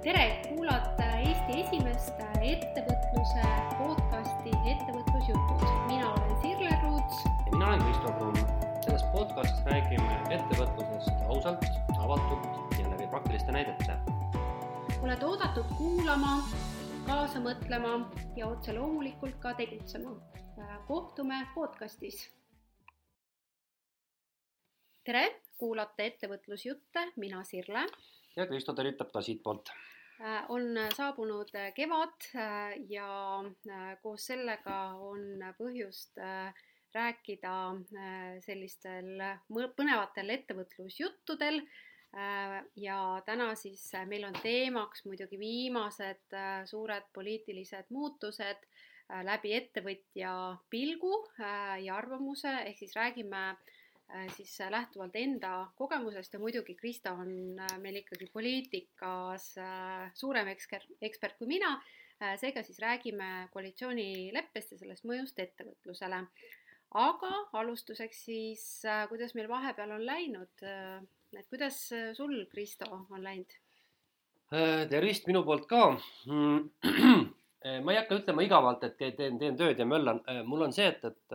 tere, kuulate Eesti esimest ettevõtluse podcasti Ettevõtlusjutud. mina olen Sirle Ruuts. ja mina olen Kristo Kruun. selles podcastis räägime ettevõtlusest ausalt, avatult ja läbi praktiliste näidete. oled oodatud kuulama, kaasa mõtlema ja otse loomulikult ka tegutsema. kohtume podcastis. tere, kuulate Ettevõtlusjutte, mina Sirle ja Kristo tervitab ka siitpoolt. on saabunud kevad ja koos sellega on põhjust rääkida sellistel põnevatel ettevõtlusjuttudel. ja täna siis meil on teemaks muidugi viimased suured poliitilised muutused läbi ettevõtja pilgu ja arvamuse, ehk siis räägime siis lähtuvalt enda kogemusest ja muidugi Krista on meil ikkagi poliitikas suurem ekspert, ekspert kui mina. seega siis räägime koalitsioonileppest ja sellest mõjust ettevõtlusele. aga alustuseks siis, kuidas meil vahepeal on läinud, et kuidas sul, Kristo, on läinud? tervist minu poolt ka ma ei hakka ütlema igavalt, et teen, teen tööd ja möllan. mul on see, et, et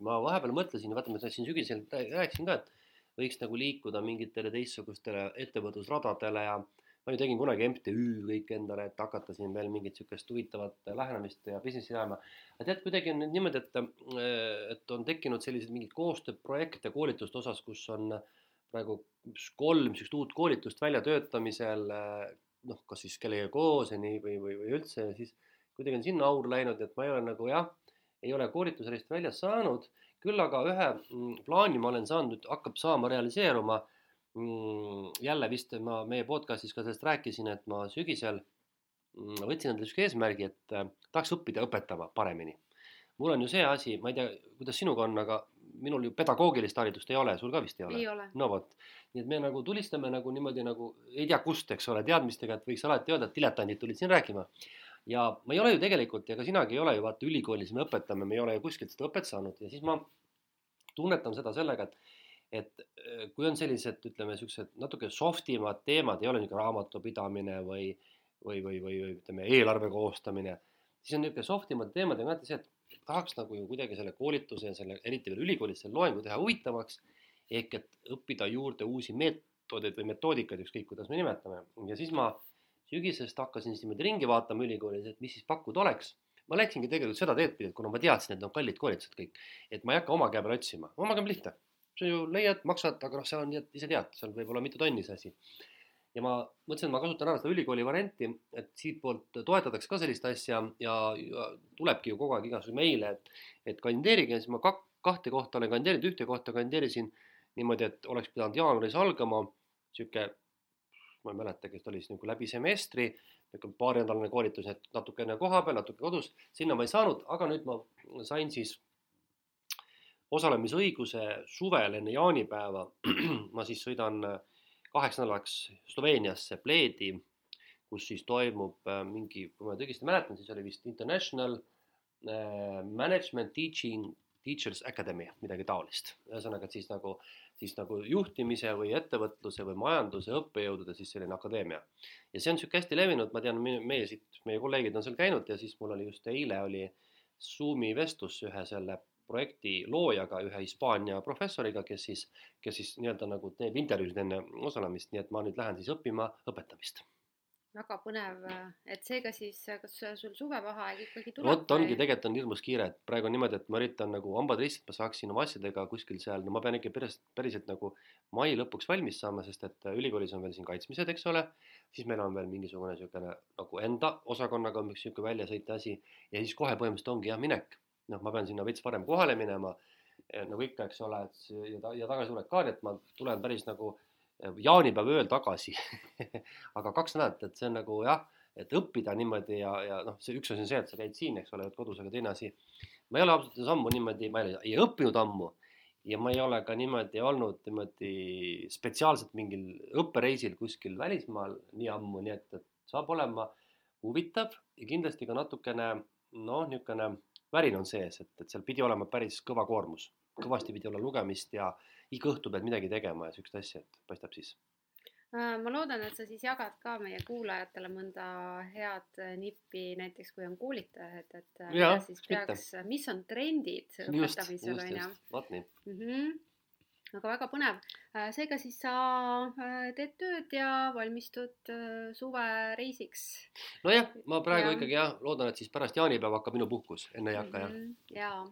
ma vahepeal mõtlesin, vaata, ma siin sügisel rääkisin ka, et võiks nagu liikuda mingitele teistsugustele ettevõtlusradadele ja ma ju tegin kunagi MTÜ kõik endale, et hakata siin veel mingit niisugust huvitavat lähenemist ja business'i ajama. aga tead, kuidagi on nüüd niimoodi, et, et on tekkinud selliseid mingeid koostööprojekte koolituste osas, kus on praegu kolm niisugust uut koolitust väljatöötamisel noh, kas siis kellegagi koos nii või, või, või üldse ja siis kuidagi on sinna aur läinud, et ma ei ole nagu jah, ei ole koolitusreist väljas saanud, küll aga ühe mm, plaani ma olen saanud, hakkab saama realiseeruma. jälle vist ma meie podcast'is ka sellest rääkisin, et ma sügisel mm, võtsin endale niisuguse eesmärgi, et äh, tahaks õppida õpetama paremini. mul on ju see asi, ma ei tea, kuidas sinuga on, aga minul ju pedagoogilist haridust ei ole, sul ka vist ei ole? ei ole. no vot, nii et me nagu tulistame nagu niimoodi nagu ei tea kust, eks ole, teadmistega, et võiks alati öelda, et diletandid tulid siin rääkima. ja ma ei ole ju tegelikult ja ka sinagi ei ole ju vaata ülikoolis me õpetame, me ei ole ju kuskilt seda õpet saanud ja siis ma tunnetan seda sellega, et et kui on sellised, ütleme siuksed natuke soft imad teemad, ei ole niisugune raamatupidamine või, või, või, või ütleme, eelarve koostamine, siis on niisugune soft imad teemad ja näete see, et tahaks nagu ju kuidagi selle koolituse ja selle, eriti veel ülikoolis selle loengu teha huvitavaks ehk et õppida juurde uusi meetodeid või metoodikaid, ükskõik kuidas me nimetame. ja siis ma sügisest hakkasin siis niimoodi ringi vaatama ülikoolis, et mis siis pakkuda oleks. ma läksingi tegelikult seda teed pidi, et kuna ma teadsin, et need on kallid koolitused kõik, et ma ei hakka oma käe peal otsima, oma käe on lihtne. sa ju leiad, maksad, aga noh, seal on, ise tead, seal võib olla mitu tonni see asi. Ja ma mõtlesin, et ma kasutan ära seda ülikooli varianti, et siitpoolt toetatakse ka sellist asja ja, ja tulebki ju kogu aeg igasugu meile, et, et kandideerige, siis ma kak, kahte kohta olen kandideerinud, ühte kohta kandideerisin niimoodi, et oleks pidanud jaanuaris algama sihuke, ma ei mäletagi, et oli siis nagu läbi semestri, niisugune paarinädalane koolitus, et natukene koha peal, natuke kodus, sinna ma ei saanud, aga nüüd ma sain siis osalemisõiguse suvel enne jaanipäeva. ma siis sõidan kaheks nädalaks Sloveeniasse Bleedi, kus siis toimub mingi, kui ma nüüd õigesti mäletan, siis oli vist International Management Teaching Teachers Academy, midagi taolist. ühesõnaga, et siis nagu, siis nagu juhtimise või ettevõtluse või majanduse õppejõudude siis selline akadeemia. ja see on niisugune hästi levinud, ma tean, meie siit, meie kolleegid on seal käinud ja siis mul oli just eile oli Zoomi vestlus ühe selle projekti loojaga, ühe Hispaania professoriga, kes siis, kes siis nii-öelda nagu teeb intervjuusid enne osalemist, nii et ma nüüd lähen siis õppima õpetamist väga põnev, et seega siis, kas sul suvevaheaeg ikkagi tuleb? vot ongi, tegelikult on hirmus kiire, et praegu on niimoodi, et ma üritan nagu hambad ristis, et ma saaksin oma asjadega kuskil seal, no ma pean ikka päris, päriselt nagu mai lõpuks valmis saama, sest et ülikoolis on veel siin kaitsmised, eks ole. siis meil on veel mingisugune niisugune nagu enda osakonnaga on üks niisugune väljasõite asi ja siis kohe põhimõtteliselt ongi jah, minek. Noh, ma pean sinna veits varem kohale minema nagu ikka, eks ole, et ja, ja tagasitulek ka, nii et ma tulen päris nagu jaanipäeva ööl tagasi aga kaks nädalat, et see on nagu jah, et õppida niimoodi ja, ja noh, see üks asi on see, et sa käid siin, eks ole, oled kodus, aga teine asi. ma ei ole ausalt öeldes ammu niimoodi, ma ei, ei õppinud ammu ja ma ei ole ka niimoodi olnud niimoodi spetsiaalselt mingil õppereisil kuskil välismaal nii ammu, nii et, et saab olema huvitav ja kindlasti ka natukene noh, niisugune värin on sees, et, et seal pidi olema päris kõva koormus, kõvasti pidi olla lugemist ja iga õhtu pead midagi tegema ja siukest asja, et paistab siis. Äh, ma loodan, et sa siis jagad ka meie kuulajatele mõnda head äh, nippi, näiteks kui on koolitajad, et äh, mida siis peaks, mis on trendid õpetamisel on ju vot nii. mm. -hmm. Aga väga põnev. seega siis sa äh, teed tööd ja valmistud äh, suvereisiks nojah, ma praegu Jah. ikkagi jah, loodan, et siis pärast jaanipäeva hakkab minu puhkus, enne ei hakka jah. Mhm, jaa,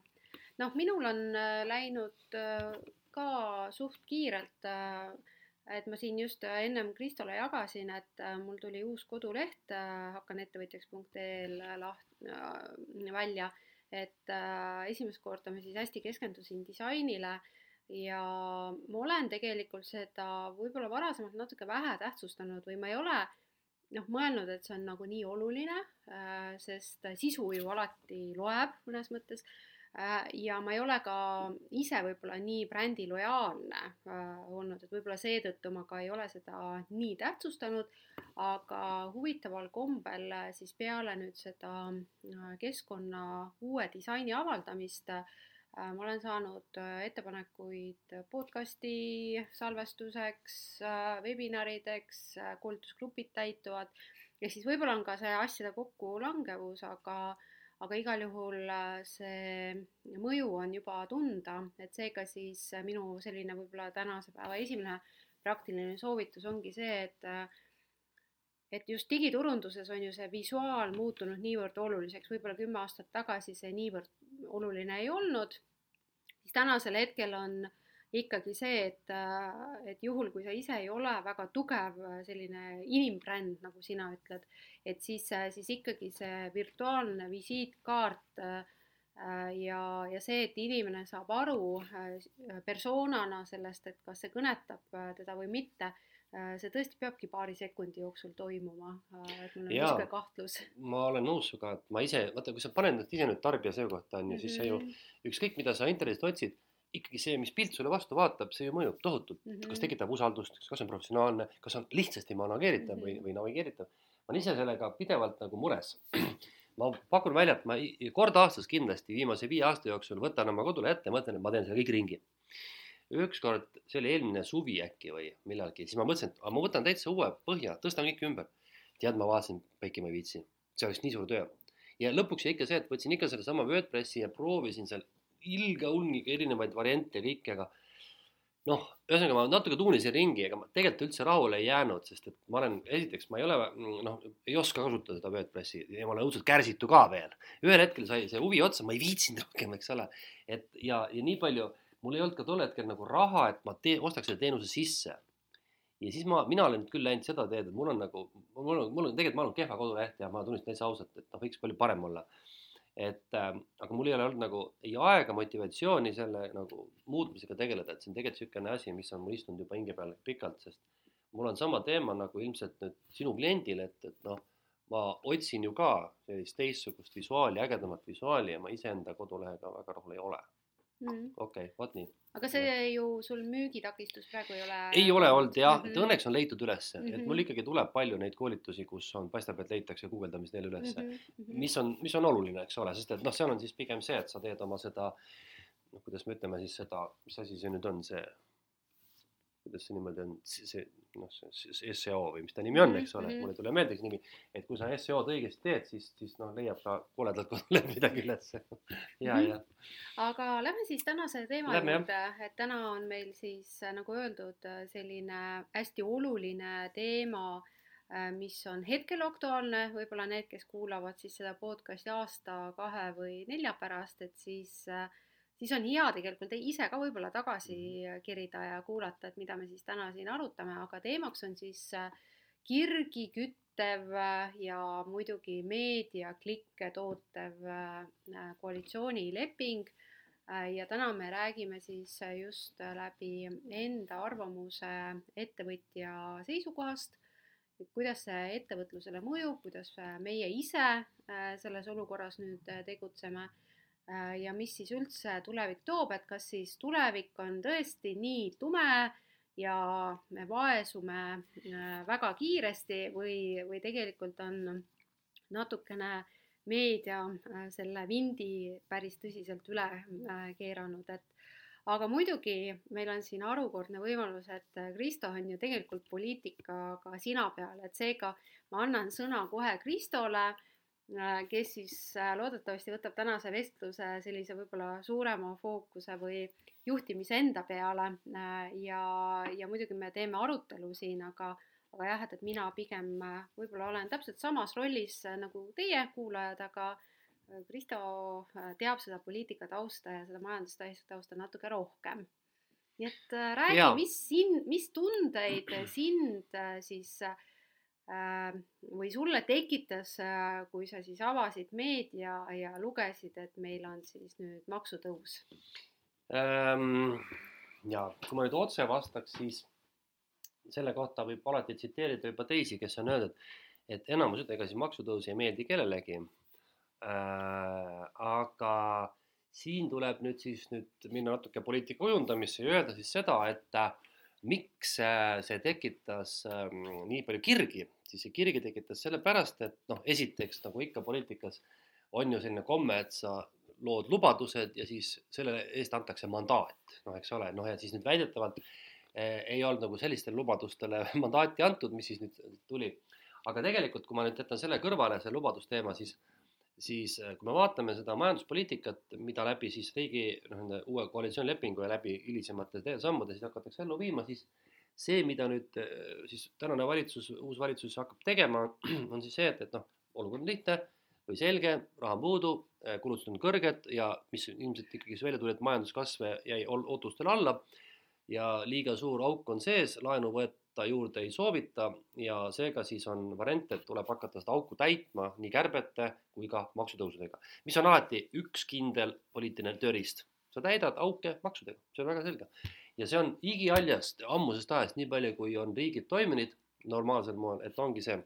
noh, minul on äh, läinud äh, ka suht kiirelt. et ma siin just äh, ennem Kristole jagasin, et äh, mul tuli uus koduleht äh, hakkanettevõtjaks.ee-l laht- äh, välja, et äh, esimest korda ma siis hästi keskendusin disainile ja ma olen tegelikult seda võib-olla varasemalt natuke vähe tähtsustanud või ma ei ole noh, mõelnud, et see on nagu nii oluline, sest sisu ju alati loeb mõnes mõttes. ja ma ei ole ka ise võib-olla nii brändi lojaalne äh, olnud, et võib-olla seetõttu ma ka ei ole seda nii tähtsustanud, aga huvitaval kombel äh, siis peale nüüd seda äh, keskkonna uue disaini avaldamist äh, ma olen saanud äh, ettepanekuid podcasti salvestuseks, webinarideks, koolitusgrupid täituvad. Ehk siis võib-olla on ka see asjade kokkulangevus, aga, aga igal juhul äh, see mõju on juba tunda, et seega siis äh, minu selline võib-olla tänase päeva esimene praktiline soovitus ongi see, et äh, et just digiturunduses on ju see visuaal muutunud niivõrd oluliseks, võib-olla kümme aastat tagasi see niivõrd oluline ei olnud, siis tänasel hetkel on ikkagi see, et, et juhul, kui sa ise ei ole väga tugev äh, selline inimbränd, nagu sina ütled, et siis, siis ikkagi see virtuaalne visiitkaart äh, ja, ja see, et inimene saab aru äh, persoonana sellest, et kas see kõnetab äh, teda või mitte, see tõesti peabki paari sekundi jooksul toimuma, et mul on niisugune kahtlus. ma olen nõus sinuga, et ma ise, vaata, kui sa paned ennast ise nüüd tarbija seisukohta on ju, siis sa ju Mhm. ükskõik, mida sa internetist otsid, ikkagi see, mis pilt sulle vastu vaatab, see ju mõjub tohutult. Mhm. kas tekitab usaldust, kas on professionaalne, kas on lihtsasti manageeritav või, Mhm. või navigeeritav. ma olen ise sellega pidevalt nagu mures. ma pakun välja, et ma kord aastas kindlasti viimase viie aasta jooksul võtan oma kodule ette mõtlen, et ma teen selle kõik ringi. ükskord, see oli eelmine suvi äkki või millalgi, siis ma mõtlesin, et ma võtan täitsa uue põhja, tõstan kõik ümber. tead, ma vaatasin, Peiki, ma ei viitsi, see oleks nii suur töö. ja lõpuks jäi ikka see, et võtsin ikka sellesama Wordpressi ja proovisin seal ilge hulniga erinevaid variante ja kõike, aga noh, ühesõnaga ma natuke tuunisin ringi, ega ma tegelikult üldse rahule ei jäänud, sest et ma olen, esiteks ma ei ole noh, ei oska kasutada seda Wordpressi ja ma olen õudselt kärsitu ka veel. ühel hetkel sai see huvi otsa, ma ei viitsinud rohkem, eks ole. et ja, ja nii palju, mul ei olnud ka tol hetkel nagu raha, et ma tee, ostaks selle teenuse sisse. ja siis ma, mina olen nüüd küll läinud seda teed, et mul on nagu, mul on, mul on tegelikult, ma olen kehva koduleht ja ma tunnistan täitsa ausalt, et noh, võiks palju parem olla et äh, aga mul ei ole olnud nagu ei aega, motivatsiooni selle nagu muutmisega tegeleda, et see on tegelikult niisugune asi, mis on mul istunud juba hinge peal pikalt, sest mul on sama teema nagu ilmselt nüüd sinu kliendil, et, et noh, ma otsin ju ka sellist teistsugust visuaali, ägedamat visuaali ja ma iseenda kodulehega väga rahul ei ole. Mhm. okei vot nii. aga see ju sul müügitakistus praegu ei ole. ei ole olnud jah mm. -hmm. õnneks on leitud ülesse mm, -hmm. et Mhm. mul ikkagi tuleb palju neid koolitusi, kus on, paistab, et leitakse guugeldamise teel ülesse mm. -hmm mis on, mis on oluline, eks ole, sest et noh, seal on siis pigem see, et sa teed oma seda, noh, kuidas me ütleme siis seda, mis asi see nüüd on, see, kuidas see niimoodi on, see noh, see seo või mis ta nimi on, eks ole, Mhm. mul ei tule meelde see nimi, et kui sa seo-d õigesti teed, siis, siis noh, leiab ka koledalt kodulehelt midagi ülesse. ja, Mhm. ja aga lähme siis tänase teema Lähme, juurde, et täna on meil siis äh, nagu öeldud, selline hästi oluline teema, mis on hetkel aktuaalne, võib-olla need, kes kuulavad siis seda podcast'i aasta, kahe või nelja pärast, et siis, siis on hea tegelikult ise ka võib-olla tagasi kerida ja kuulata, et mida me siis täna siin arutame, aga teemaks on siis äh, kirgi küttev äh, ja muidugi meediaklikke tootev äh, koalitsioonileping. Ja täna me räägime siis just läbi enda arvamuse ettevõtja seisukohast, et kuidas see ettevõtlusele mõjub, kuidas meie ise selles olukorras nüüd tegutseme ja mis siis üldse tulevik toob, et kas siis tulevik on tõesti nii tume ja me vaesume äh, väga kiiresti või, või tegelikult on natukene meedia äh, selle vindi päris tõsiselt üle äh, keeranud, et aga muidugi meil on siin harukordne võimalus, et Kristo on ju tegelikult poliitikaga sina peal, et seega ma annan sõna kohe Kristole, äh, kes siis äh, loodetavasti võtab tänase vestluse sellise võib-olla suurema fookuse või juhtimise enda peale äh, ja, ja muidugi me teeme arutelu siin, aga aga jah, et, et mina pigem võib-olla olen täpselt samas rollis nagu teie kuulajad, aga Kristo teab seda poliitika tausta ja seda majandustausta natuke rohkem. nii et räägi, mis sind, mis tundeid sind siis äh, või sulle tekitas, kui sa siis avasid meedia ja lugesid, et meil on siis nüüd maksutõus ähm,? ja kui ma nüüd otse vastaks, siis selle kohta võib alati tsiteerida juba teisi, kes on öeldud, et enamus, ega siis maksutõus ei meeldi kellelegi äh,. aga siin tuleb nüüd siis nüüd minna natuke poliitika kujundamisse ja öelda siis seda, et äh, miks äh, see tekitas äh, nii palju kirgi, siis see kirgi tekitas sellepärast, et noh, esiteks nagu ikka poliitikas on ju selline komme, et sa lood lubadused ja siis selle eest antakse mandaat, noh, eks ole, noh ja siis nüüd väidetavalt eh, ei olnud nagu sellistele lubadustele mandaati antud, mis siis nüüd tuli. aga tegelikult, kui ma nüüd jätan selle kõrvale, see lubadusteema, siis, siis eh, kui me vaatame seda majanduspoliitikat, mida läbi siis riigi noh, nende uue koalitsioonilepingu ja läbi hilisemate sammude siis hakatakse ellu viima, siis see, mida nüüd eh, siis tänane valitsus, uus valitsus hakkab tegema, on siis see, et, et noh, olukord on lihtne või selge, raha on puudu, kulutused on kõrged ja mis ilmselt ikkagi välja tuli, et majanduskasv jäi ootustele alla ja liiga suur auk on sees, laenu võtta juurde ei soovita ja seega siis on variant, et tuleb hakata seda auku täitma nii kärbete kui ka maksutõusudega, mis on alati üks kindel poliitiline tööriist. sa täidad auke maksudega, see on väga selge. Ja see on igihaljast ammusest ajast, nii palju kui on riigid toiminud normaalsel moel, et ongi see,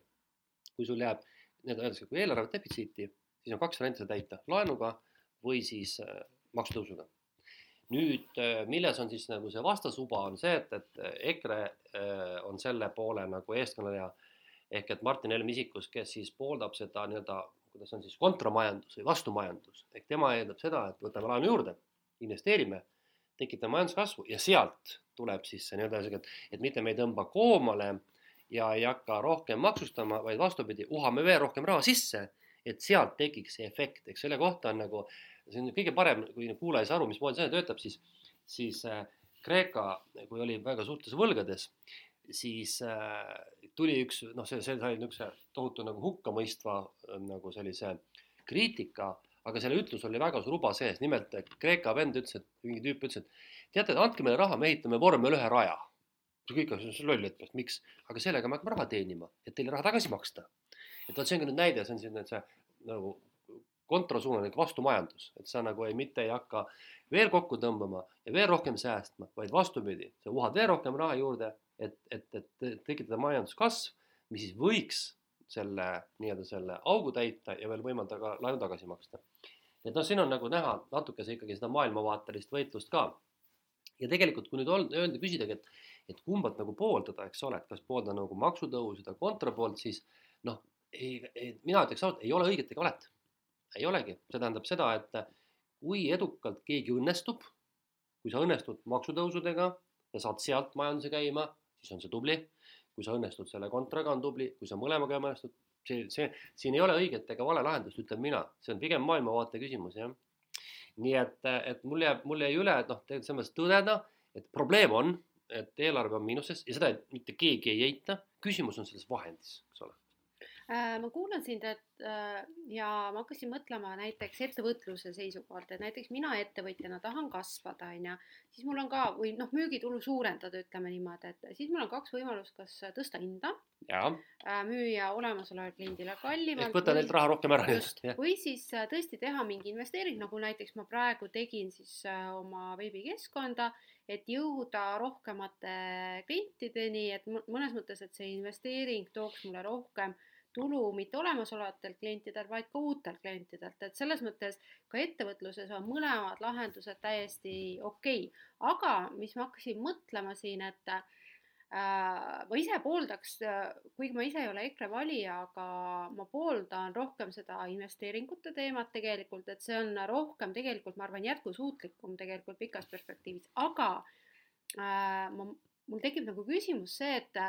kui sul jääb, nii-öelda öeldakse, kui eelarve defitsiiti, siis on kaks varianti seda täita, laenuga või siis äh, maksutõusuga. Nüüd, äh, milles on siis nagu see vastasuba, on see, et, et äh, EKRE on selle poole nagu eestkõneleja. Ehk et Martin Helme isikus, kes siis pooldab seda nii-öelda, kuidas on siis kontramajandus või vastumajandus, ehk tema eeldab seda, et võtame laenu juurde, investeerime, tekitame majanduskasvu ja sealt tuleb siis see nii-öelda sihuke, et, mitte me ei tõmba koomale ja ei hakka rohkem maksustama, vaid vastupidi, uhame veel rohkem raha sisse, et sealt tekiks see efekt, eks selle kohta on nagu see on kõige parem, kui kuulaja ei saa aru, mismoodi see töötab, siis, siis äh, Kreeka, kui oli väga suurtes võlgades, siis äh, tuli üks, noh, see, see sai niisuguse tohutu nagu hukkamõistva äh, nagu sellise kriitika, aga selle ütlus oli väga suur uba sees, nimelt Kreeka vend ütles, et mingi tüüp ütles, et teate, andke meile raha, me ehitame vormel ühe raja. kõik on loll, et miks, aga sellega me hakkame raha teenima, et teile raha tagasi maksta. et vot see on ka nüüd näide, see on selline, et see nagu kontrasuunaline vastumajandus, et sa nagu ei, mitte ei hakka veel kokku tõmbama ja veel rohkem säästma, vaid vastupidi, sa uhad veel rohkem raha juurde, et, et, et tekitada majanduskasv, mis siis võiks selle nii-öelda selle augu täita ja veel võimaldada ka laenu tagasi maksta. Et noh, siin on nagu näha natukese ikkagi seda maailmavaatelist võitlust ka. ja tegelikult, kui nüüd öelda, küsidagi, et, et kumbat nagu pooldada, eks ole, et kas poolda nagu maksutõusude kontrapoolt, siis noh, ei, ei, mina ütleks ausalt, ei ole õiget ega valet ei olegi, see tähendab seda, et kui edukalt keegi õnnestub, kui sa õnnestud maksutõusudega ja saad sealt majanduse käima, siis on see tubli. kui sa õnnestud selle kontraga, on tubli, kui sa mõlemaga õnnestud, see, see, siin ei ole õiget ega vale lahendust, ütlen mina, see on pigem maailmavaate küsimus, jah. nii et, et mul jääb, mul jäi üle, et noh, tegelikult selles mõttes tõdeda, et probleem on, et eelarve on miinuses ja seda mitte keegi ei eita, küsimus on selles vahendis, ma kuulan sind, et äh, ja ma hakkasin mõtlema näiteks ettevõtluse seisukohalt, et näiteks mina ettevõtjana tahan kasvada, on ju, siis mul on ka või noh, müügitulu suurendada, ütleme niimoodi, et siis mul on kaks võimalust, kas tõsta hinda, äh, müüa olemasolevale kliendile kallimalt. ehk võtta neilt raha rohkem ära. just, või siis tõesti teha mingi investeering, nagu näiteks ma praegu tegin siis oma veebikeskkonda, et jõuda rohkemate klientideni, et mõnes mõttes, et see investeering tooks mulle rohkem tulu mitte olemasolevatelt klientidelt, vaid ka uutelt klientidelt, et selles mõttes ka ettevõtluses on mõlemad lahendused täiesti okei. Okay.. aga mis ma hakkasin mõtlema siin, et Äh, ma ise pooldaks, kuigi ma ise ei ole EKRE valija, aga ma pooldan rohkem seda investeeringute teemat tegelikult, et see on rohkem tegelikult, ma arvan, jätkusuutlikum tegelikult pikas perspektiivis, aga äh, ma, mul tekib nagu küsimus see, et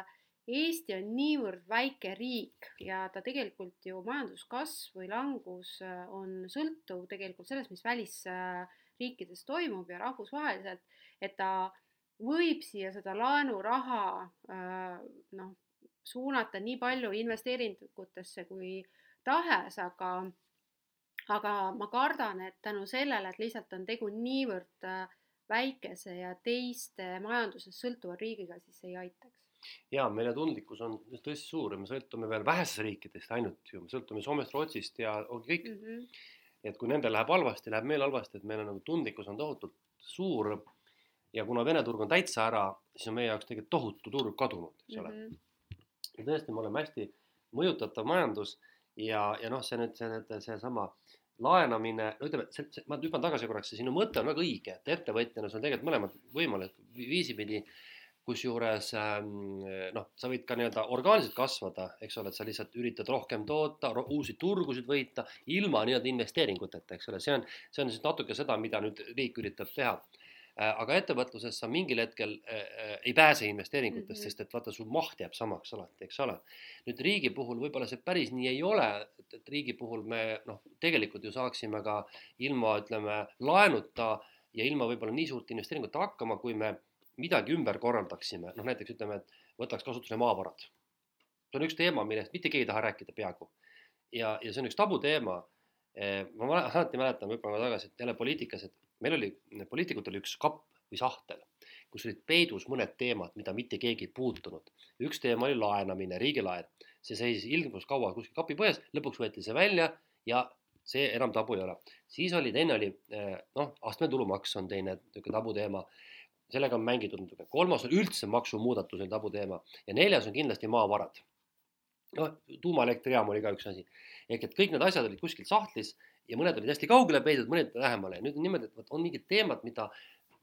Eesti on niivõrd väike riik ja ta tegelikult ju majanduskasv või langus äh, on sõltuv tegelikult sellest, mis välisriikides toimub ja rahvusvaheliselt, et ta võib siia seda laenuraha äh, noh, suunata nii palju investeeringutesse kui tahes, aga, aga ma kardan, et tänu sellele, et lihtsalt on tegu niivõrd äh, väikese ja teiste majandusest sõltuva riigiga, siis ei aitaks. Ja meie tundlikkus on tõesti suur ja me sõltume veel vähestes riikidest ainult ju, me sõltume Soomest, Rootsist ja ongi kõik mm. -hmm. et kui nendel läheb halvasti, läheb meil halvasti, et meil on nagu tundlikkus on tohutult suur ja kuna Vene turg on täitsa ära, siis on meie jaoks tegelikult tohutu turg kadunud, eks ole mm. -hmm. ja tõesti, me oleme hästi mõjutatav majandus ja, ja noh, see nüüd see, see, seesama laenamine, no ütleme, see, see, ma hüppan tagasi korraks, sinu mõte on väga õige, et ettevõtjana sul on tegelikult mõlemad võimalused viisipidi, kusjuures ähm, noh, sa võid ka nii-öelda orgaaniliselt kasvada, eks ole, et sa lihtsalt üritad rohkem toota, uusi turgusid võita ilma nii-öelda investeeringuteta, eks ole, see on, see on siis natuke seda, mida nüüd riik üritab teha Äh, aga ettevõtluses sa mingil hetkel äh, äh, ei pääse investeeringutest mm, -hmm. sest et vaata, su maht jääb samaks alati, eks ole. nüüd riigi puhul võib-olla see päris nii ei ole, et, et riigi puhul me noh, tegelikult ju saaksime ka ilma, ütleme, laenuta ja ilma võib-olla nii suurte investeeringute hakkama, kui me midagi ümber korraldaksime, noh näiteks ütleme, et võtaks kasutusele maavarad. see on üks teema, millest mitte keegi ei taha rääkida peaaegu. ja, ja see on üks tabuteema. ma alati mäletan, hüppame tagasi, et jälle poliitikas, et meil oli, poliitikutel üks kapp või sahtel, kus olid peidus mõned teemad, mida mitte keegi ei puutunud. üks teema oli laenamine, riigilaen, see seisis ilmus kaua kuskil kapipões, lõpuks võeti see välja ja see enam tabu ei ole. siis oli, teine oli eh, noh, astme tulumaks on teine niisugune tabuteema, sellega on mängitud natuke, kolmas on üldse maksumuudatus on tabuteema ja neljas on kindlasti maavarad. noh, tuumaelektrijaam oli ka üks asi, ehk et kõik need asjad olid kuskil sahtlis ja mõned olid hästi kaugele peidud, mõned lähemale. Ja nüüd on niimoodi, et vot on mingid teemad, mida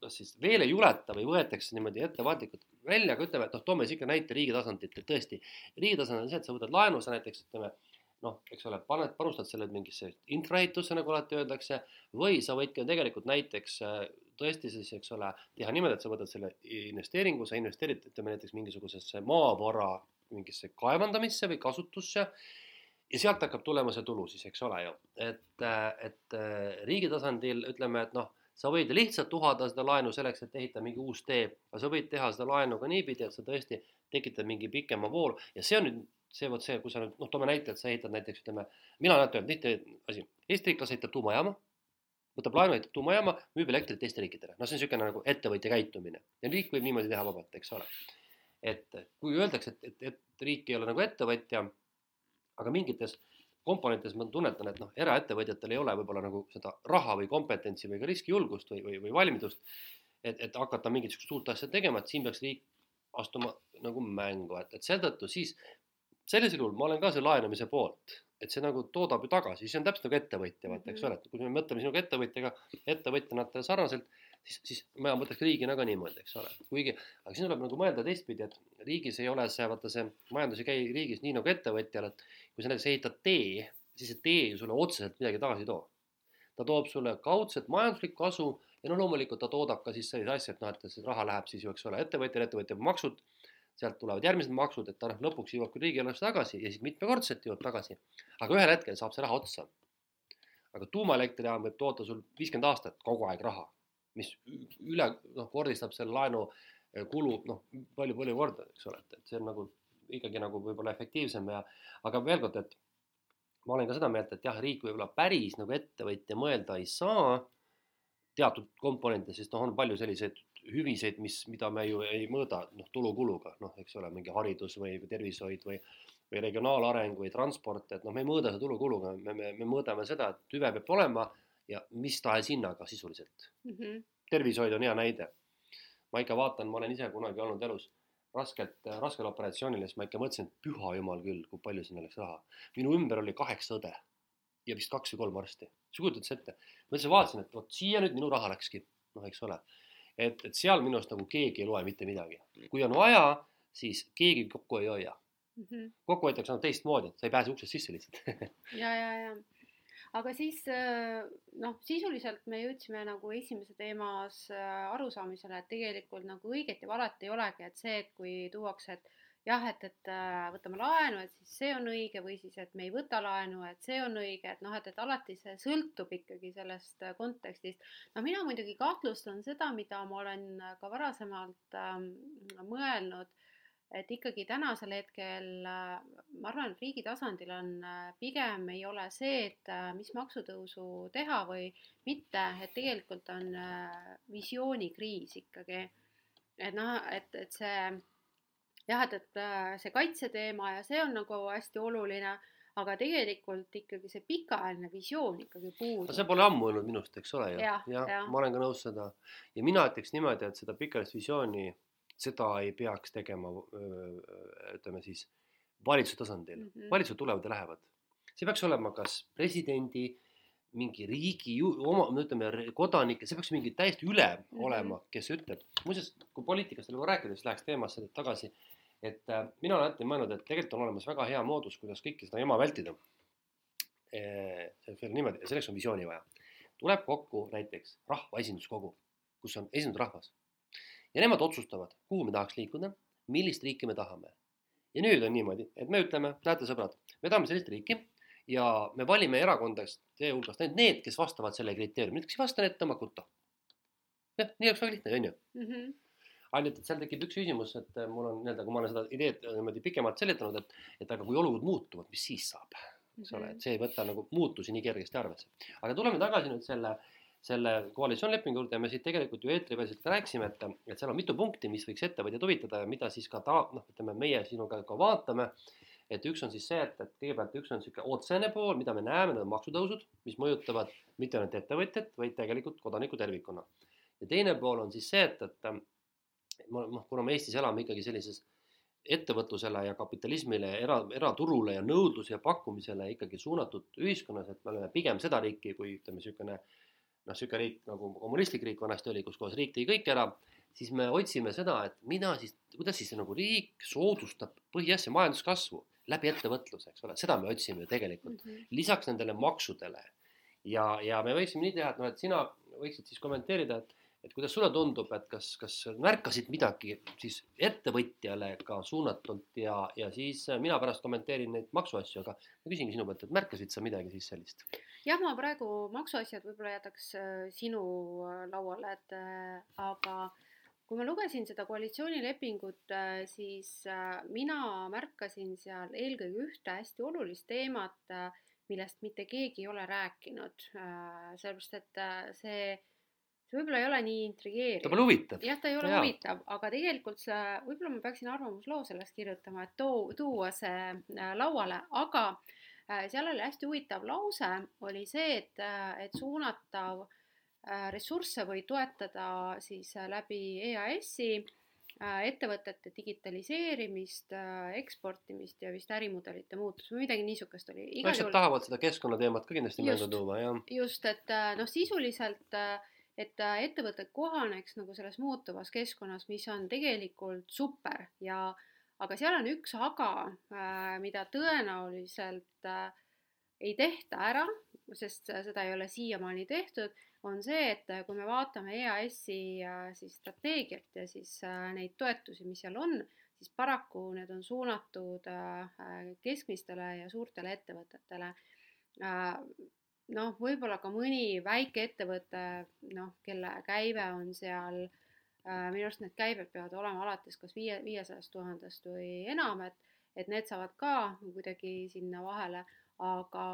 kas siis veel ei juleta või võetakse niimoodi ettevaatlikult välja, aga ütleme, et noh, toome sihuke näite riigi tasandilt, et tõesti riigi tasandil on see, et sa võtad laenu, sa näiteks ütleme noh, eks ole, paned, panustad selle mingisse infraehitusse, nagu alati öeldakse, või sa võid ka tegelikult näiteks äh, tõesti siis, eks ole, teha niimoodi, et sa võtad selle investeeringu, sa investeerid, ütleme näiteks mingisugusesse maavara mingisse kaevandamisse või kasutusse ja sealt hakkab tulema see tulu siis, eks ole ju, et, et riigi tasandil ütleme, et noh, sa võid lihtsalt uhada seda laenu selleks, et ehitada mingi uus tee, aga sa võid teha seda laenu ka niipidi, et sa tõesti tekitad mingi pikema vooru. Ja see on nüüd see vot see, kui sa nüüd noh, toome näite, et sa ehitad näiteks ütleme, mina olen öelnud tihti asi, Eesti riiklane ehitab tuumajaama, võtab laenu, ehitab tuumajaama, müüb elektrit teiste riikidele, noh, see on niisugune nagu ettevõtja käitumine. Ja riik võib niimoodi teha vabalt, eks ole. et kui öeldakse, et, et, et riik ei ole nagu ettevõtja aga mingites komponentides ma tunnetan, et noh, eraettevõtjatel ei ole võib-olla nagu seda raha või kompetentsi või ka riskijulgust või, või, või valmidust, et, et hakata mingit sihukest suurt asja tegema, et siin peaks riik astuma nagu mängu, et, et seetõttu siis sellisel juhul ma olen ka see laenamise poolt, et see nagu toodab ju tagasi, see on täpselt nagu ettevõtja, vaata, eks mhm. ole, et kui me mõtleme sinuga ettevõtjaga, ettevõtjana sarnaselt siis, siis ma mõtleks riigina ka niimoodi, eks ole, kuigi, aga siin tuleb nagu mõelda teistpidi, et riigis ei ole see, vaata see majandus ei käi riigis nii nagu ettevõtjal, et kui sa näiteks ehitad tee, siis see tee ju sulle otseselt midagi tagasi ei too. ta toob sulle kaudset majanduslikku kasu ja no loomulikult ta toodab ka siis sellise asja, et noh, et raha läheb siis ju, eks ole, ettevõtjale, ettevõtja maksud, sealt tulevad järgmised maksud, et ta noh, lõpuks jõuab küll riigieelarvesse tagasi ja siis mitmekordselt jõuab tagasi. aga ühel hetkel saab see raha otsa. aga tuumaelektrijaam võib toota sul viiskümmend aastat kogu aeg raha mis üle noh, kordistab selle laenu eh, kulu noh, palju-palju korda, eks ole, et, et see on nagu ikkagi nagu võib-olla efektiivsem ja aga veel kord, et ma olen ka seda meelt, et jah, riik võib-olla päris nagu ettevõtja mõelda ei saa teatud komponente, sest noh, on palju selliseid hüviseid, mis, mida me ju ei mõõda noh, tulukuluga, noh, eks ole, mingi haridus või tervishoid või või regionaalareng või transport, et noh, me ei mõõda seda tulukuluga, me, me, me mõõdame seda, et hüve peab olema ja mis tahes hinnaga sisuliselt mm. -hmm. tervishoid on hea näide. ma ikka vaatan, ma olen ise kunagi olnud elus raskelt, raskel operatsioonil ja siis ma ikka mõtlesin, et püha jumal küll, kui palju sinna läks raha. minu ümber oli kaheksa õde ja vist kaks või kolm arsti. sa kujutad sa ette? ma lihtsalt vaatasin, et vot siia nüüd minu raha läkski, noh, eks ole. Et, et seal minu arust nagu keegi ei loe mitte midagi. kui on vaja, siis keegi kokku ei hoia. mm. -hmm. kokku hoitakse ainult teistmoodi, sa ei pääse uksest sisse lihtsalt ja, ja, ja aga siis noh, sisuliselt me jõudsime nagu esimese teemas arusaamisele, et tegelikult nagu õiget ja valet ei olegi, et see, et kui tuuakse, et jah, et, et äh, võtame laenu, et siis see on õige või siis, et me ei võta laenu, et see on õige, et noh, et, et alati see sõltub ikkagi sellest äh, kontekstist. no mina muidugi kahtlustan seda, mida ma olen äh, ka varasemalt ähm, mõelnud, et ikkagi tänasel hetkel ma arvan, et riigi tasandil on pigem ei ole see, et mis maksutõusu teha või mitte, et tegelikult on visioonikriis ikkagi. et noh, et, et see jah, et, et äh, see kaitseteema ja see on nagu hästi oluline, aga tegelikult ikkagi see pikaajaline visioon ikkagi puudub. see pole ammu olnud minust, eks ole ju. jah ja, ja., ma olen ka nõus seda ja mina ütleks niimoodi, et seda pikaajalist visiooni, seda ei peaks tegema, ütleme siis valitsuse tasandil mm -hmm., valitsused tulevad ja lähevad. see peaks olema kas presidendi mingi riigi ju, oma, ütleme kodanike, see peaks mingi täiesti ülem -hmm. olema, kes ütleb, muuseas, kui poliitikast veel rääkida, siis läheks teemasse tagasi et äh, mina olen alati mõelnud, et tegelikult on olemas väga hea moodus, kuidas kõike seda jama vältida e,. see on niimoodi, selleks on visiooni vaja. tuleb kokku näiteks rahva esinduskogu, kus on esindatud rahvas ja nemad otsustavad, kuhu me tahaks liikuda, millist riiki me tahame. ja nüüd on niimoodi, et me ütleme, näete, sõbrad, me tahame sellist riiki ja me valime erakondadest teie hulgast ainult need, kes vastavad selle kriteeriumile, kes ei vasta, need tõmmake utta. jah, nii oleks väga lihtne, on ju mhm ainult, et seal tekib üks küsimus, et äh, mul on nii-öelda, kui ma olen seda ideed niimoodi pikemalt seletanud, et, et aga kui olud muutuvad, mis siis saab, eks ole, et mhm. see ei võta nagu muutusi nii kergesti arvesse. aga tuleme tagasi nüüd selle, selle koalitsioonilepingu juurde ja me siit tegelikult ju eetriväliselt ka rääkisime, et, et seal on mitu punkti, mis võiks ettevõtjaid huvitada ja mida siis ka ta, noh, ütleme meie sinuga ka vaatame. et üks on siis see, et, et kõigepealt üks on niisugune otsene pool, mida me näeme, need on maksutõusud, mis mõjutavad mitte ainult ettevõtjat, vaid tegelikult kodanikku tervikuna. ja teine pool on siis see, et, et noh, kuna me Eestis elame ikkagi sellises ettevõtlusele ja kapitalismile, era, eraturule ja nõudluse ja pakkumisele ikkagi suunatud ühiskonnas, et me oleme pigem seda riiki, kui ütleme, niisugune noh, niisugune riik nagu kommunistlik riik vanasti oli, kus kohas riik tõi kõik ära, siis me otsime seda, et mida siis, kuidas siis nagu riik soodustab põhiasja majanduskasvu läbi ettevõtluse, eks ole, seda me otsime ju tegelikult mm. -hmm. lisaks nendele maksudele ja, ja me võiksime nii teha, et noh, et sina võiksid siis kommenteerida, et et kuidas sulle tundub, et kas, kas märkasid midagi siis ettevõtjale ka suunatult ja, ja siis mina pärast kommenteerin neid maksuasju, aga ma küsingi sinu pealt, et märkasid sa midagi siis sellist? jah, ma praegu maksuasjad võib-olla jätaks äh, sinu äh, lauale, et äh, aga kui ma lugesin seda koalitsioonilepingut, siis mina märkasin seal eelkõige ühte hästi olulist teemat, millest mitte keegi ei ole rääkinud, sellepärast et see see võib-olla ei ole nii intrigeeriv. ta pole huvitav. jah, ta ei ole ja. huvitav, aga tegelikult see, võib-olla ma peaksin arvamusloo sellest kirjutama, et too, tuua see äh, lauale, aga äh, seal oli hästi huvitav lause, oli see, et, äh, et suunatav ressursse või toetada siis läbi EAS-i ettevõtete digitaliseerimist, eksportimist ja vist ärimudelite muutust või midagi niisugust oli. asjad juhul... tahavad seda keskkonnateemat ka kindlasti mängu tuua, jah. just, et noh, sisuliselt äh, et äh, ettevõtted kohaneks nagu selles muutuvas keskkonnas, mis on tegelikult super ja aga seal on üks aga, äh, mida tõenäoliselt äh, ei tehta ära, sest seda ei ole siiamaani tehtud, on see, et kui me vaatame EAS-i siis strateegiat ja siis neid toetusi, mis seal on, siis paraku need on suunatud keskmistele ja suurtele ettevõtetele noh, võib-olla ka mõni väikeettevõte, noh, kelle käive on seal äh,, minu arust need käibed peavad olema alates kas viie, viiesajast tuhandest või enam, et, et need saavad ka kuidagi sinna vahele, aga,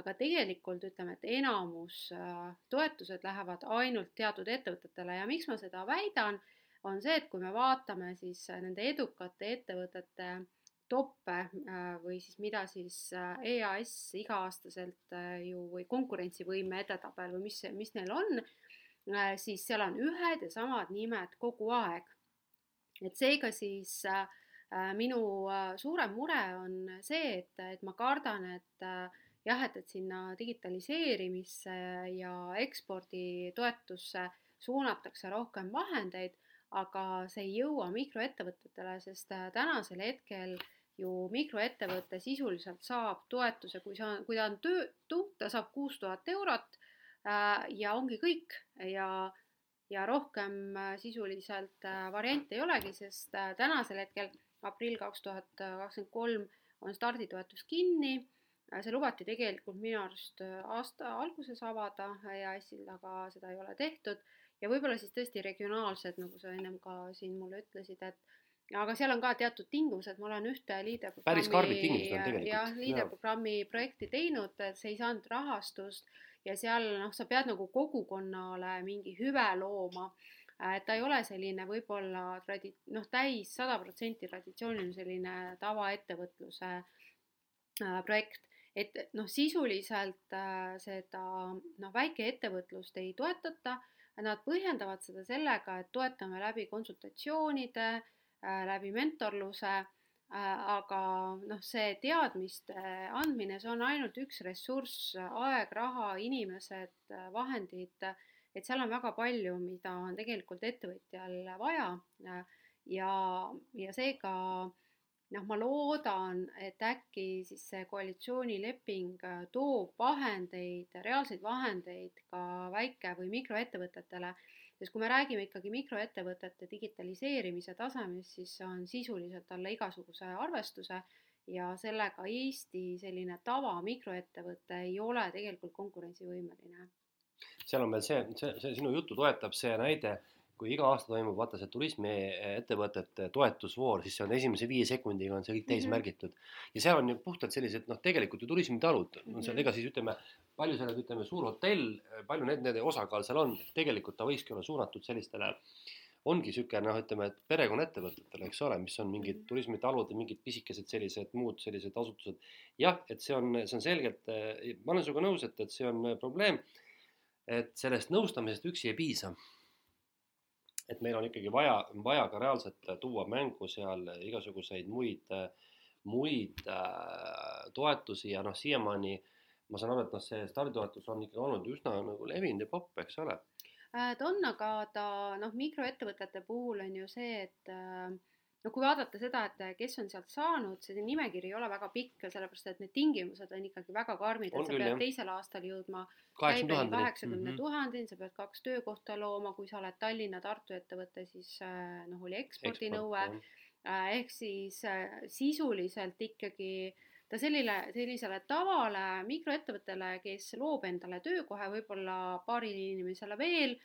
aga tegelikult ütleme, et enamus äh, toetused lähevad ainult teatud ettevõtetele ja miks ma seda väidan, on see, et kui me vaatame siis nende edukate ettevõtete äh, toppe äh, või siis mida siis äh, EAS iga-aastaselt äh, ju või konkurentsivõime edetabel või mis, mis neil on, siis seal on ühed ja samad nimed kogu aeg. et seega siis minu suurem mure on see, et, et ma kardan, et jah, et, et sinna digitaliseerimisse ja eksporditoetusse suunatakse rohkem vahendeid aga see ei jõua mikroettevõtetele, sest tänasel hetkel ju mikroettevõte sisuliselt saab toetuse, kui sa, kui ta on töötu, ta saab kuus tuhat eurot ja ongi kõik ja ja rohkem sisuliselt variante ei olegi, sest tänasel hetkel aprill kaks tuhat kakskümmend kolm on starditoetus kinni. see lubati tegelikult minu arust aasta alguses avada EAS-il, aga seda ei ole tehtud ja võib-olla siis tõesti regionaalsed, nagu sa ennem ka siin mulle ütlesid, et aga seal on ka teatud tingimused, ma olen ühte liiderprogrammi. päris karmid tingimused on tegelikult. jah, liiderprogrammi projekti teinud, see ei saanud rahastust. Ja seal noh, sa pead nagu kogukonnale mingi hüve looma. Äh, et ta ei ole selline võib-olla tradi-, noh, täis sada protsenti traditsiooniline selline tavaettevõtluse äh, projekt, et noh, sisuliselt äh, seda noh, väikeettevõtlust ei toetata, nad põhjendavad seda sellega, et toetame läbi konsultatsioonide läbi mentorluse äh,, aga noh, see teadmiste andmine, see on ainult üks ressurss, aeg, raha, inimesed, vahendid et seal on väga palju, mida on tegelikult ettevõtjal vaja ja, ja seega noh, ma loodan, et äkki siis see koalitsioonileping toob vahendeid, reaalseid vahendeid ka väike- või mikroettevõtetele, sest kui me räägime ikkagi mikroettevõtete digitaliseerimise tasemest, siis on sisuliselt alla igasuguse arvestuse ja sellega Eesti selline tava mikroettevõte ei ole tegelikult konkurentsivõimeline. Seal on veel see, see, see sinu juttu toetab see näide, kui iga aasta toimub vaata see turismiettevõtete toetusvoor, siis see on esimese viie sekundiga on see kõik täis mm -hmm. märgitud. ja seal on ju puhtalt sellised noh, tegelikult ju turismitalud on seal, mhm. ega siis ütleme, palju selles ütleme, suur hotell, palju need, nende osakaal seal on, tegelikult ta võikski olla suunatud sellistele ongi niisugune noh, ütleme, et perekonnaettevõtetele, eks ole, mis on mingid mhm. turismitalud ja mingid pisikesed sellised muud sellised asutused. jah, et see on, see on selgelt, ma olen sinuga nõus, et, et see on probleem et sellest nõustamisest üksi ei piisa. Et meil on ikkagi vaja, vaja ka reaalselt tuua mängu seal igasuguseid muid, muid äh, toetusi ja noh, siiamaani ma saan aru, et noh, see starditoetus on ikkagi olnud üsna nagu levinud ja popp, eks ole. Äh, ta on, aga ta noh, mikroettevõtete puhul on ju see, et äh, no kui vaadata seda, et kes on sealt saanud, see nimekiri ei ole väga pikk, sellepärast et need tingimused on ikkagi väga karmid, et sa pead jah. teisel aastal jõudma kaheksakümne mhm. tuhandeni, sa pead kaks töökohta looma, kui sa oled Tallinna, Tartu ettevõte, siis äh, noh, oli ekspordinõue Eksport, äh, ehk siis äh, sisuliselt ikkagi ta sellile, sellisele tavale mikroettevõttele, kes loob endale töökoha, võib-olla paarile inimesele veel,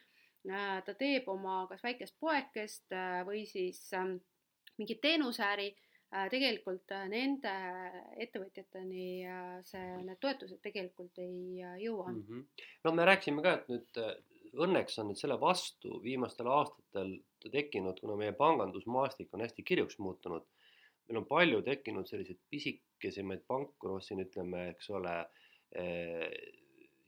ta teeb oma kas väikest poekest või siis äh, mingit teenusäri, äh, tegelikult äh, nende ettevõtjateni äh, see, need toetused tegelikult ei jõua mm. -hmm. no me rääkisime ka, et nüüd õnneks on nüüd selle vastu viimastel aastatel tekkinud, kuna meie pangandusmaastik on hästi kirjuks muutunud, meil on palju tekkinud selliseid pisikesemaid panku, noh siin ütleme, eks ole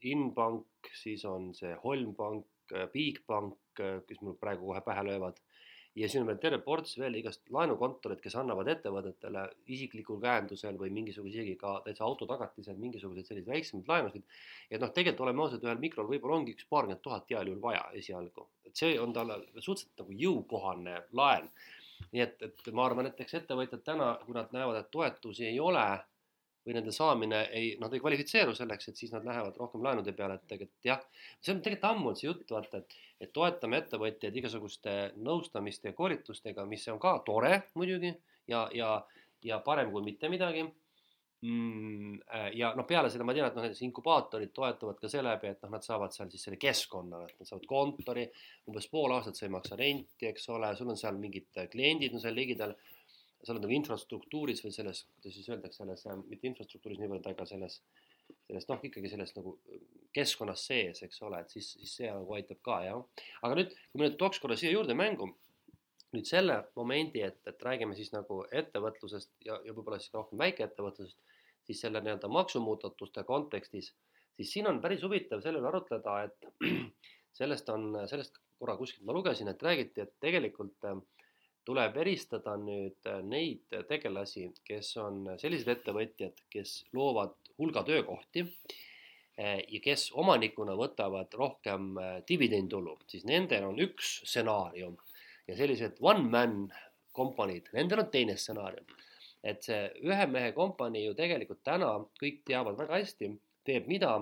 Inbank, siis on see Holmpank, Bigbank, kes mul praegu kohe pähe löövad ja siin on veel terve ports veel igast laenukontoreid, kes annavad ettevõtetele isiklikul käendusel või mingisuguse isegi ka täitsa autotagatisel mingisuguseid selliseid väiksemaid laenusid. et noh, tegelikult oleme ausad, ühel mikrol võib-olla ongi üks paarkümmend tuhat heal juhul vaja esialgu, et see on talle suhteliselt nagu jõukohane laen. nii et, et ma arvan, et eks ettevõtjad täna, kui nad näevad, et toetusi ei ole või nende saamine ei, nad ei kvalifitseeru selleks, et siis nad lähevad rohkem laenude peale, et tegelikult jah, see on tegelikult ammu on see jutt, vaata, et, et toetame ettevõtjaid igasuguste nõustamiste ja koolitustega, mis on ka tore muidugi ja, ja, ja parem kui mitte midagi mm,. Äh, ja noh, peale seda ma tean, et noh, näiteks inkubaatorid toetavad ka seeläbi, et noh, nad saavad seal siis selle keskkonna, et nad saavad kontori, umbes pool aastat sa ei maksa renti, eks ole, sul on seal mingid kliendid on seal ligidal sa oled nagu infrastruktuuris või selles, kuidas siis öeldakse, selles, mitte infrastruktuuris niivõrd, aga selles, selles noh, ikkagi selles nagu äh, keskkonnas sees, eks ole, et siis, siis see nagu aitab ka, jah. aga nüüd, kui me nüüd tooks korra siia juurde mängu, nüüd selle momendi, et, et räägime siis nagu ettevõtlusest ja, ja võib-olla siis rohkem väikeettevõtlusest, siis selle nii-öelda maksumuudatuste kontekstis, siis siin on päris huvitav selle üle arutleda, et sellest on, sellest korra kuskilt ma lugesin, et räägiti, et tegelikult äh, tuleb eristada nüüd äh, neid tegelasi, kes on sellised ettevõtjad, kes loovad hulga töökohti äh, ja kes omanikuna võtavad rohkem äh, dividendtulu, siis nendel on üks stsenaarium ja sellised one-man kompaniid, nendel on teine stsenaarium. et see ühe mehe kompanii ju tegelikult täna kõik teavad väga hästi, teeb mida,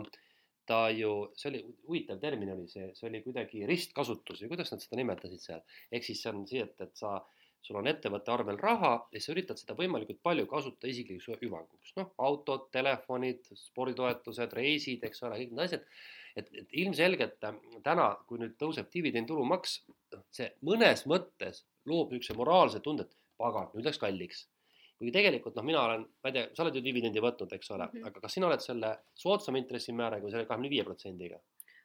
ta ju, see oli huvitav termin oli see, see oli kuidagi ristkasutus või kuidas nad seda nimetasid seal. ehk siis see on see, et, et sa, sul on ettevõtte arvel raha ja sa üritad seda võimalikult palju kasutada isiklikuks hüvanguks. noh, autod, telefonid, sporditoetused, reisid, eks ole, kõik need asjad et, et ilmselgelt täna, kui nüüd tõuseb dividenditulumaks, see mõnes mõttes loob niisuguse moraalse tunde, et pagan, nüüd läks kalliks. Kuigi tegelikult noh, mina olen, ma ei tea, sa oled ju dividendi võtnud, eks ole mm, -hmm. aga kas sina oled selle soodsama intressimääraga või selle kahekümne viie protsendiga?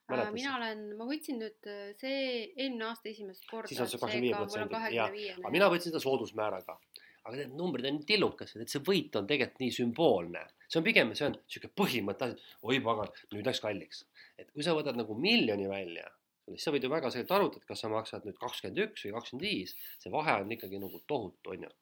Mäletas? mina olen, ma võtsin nüüd äh, see eelmine aasta esimest korda. siis on see kakskümmend viie protsenti, jah, aga mina võtsin seda soodusmääraga. aga need numbrid on nii tillukesed, et see võit on tegelikult nii sümboolne. see on pigem, see on niisugune põhimõte, oi pagan, nüüd läks kalliks. et kui sa võtad nagu miljoni välja siis sa võid ju väga selgelt arvutada, kas sa maksad nüüd kakskümmend üks või kakskümmend viis, see vahe on ikkagi nagu tohutu, on ju.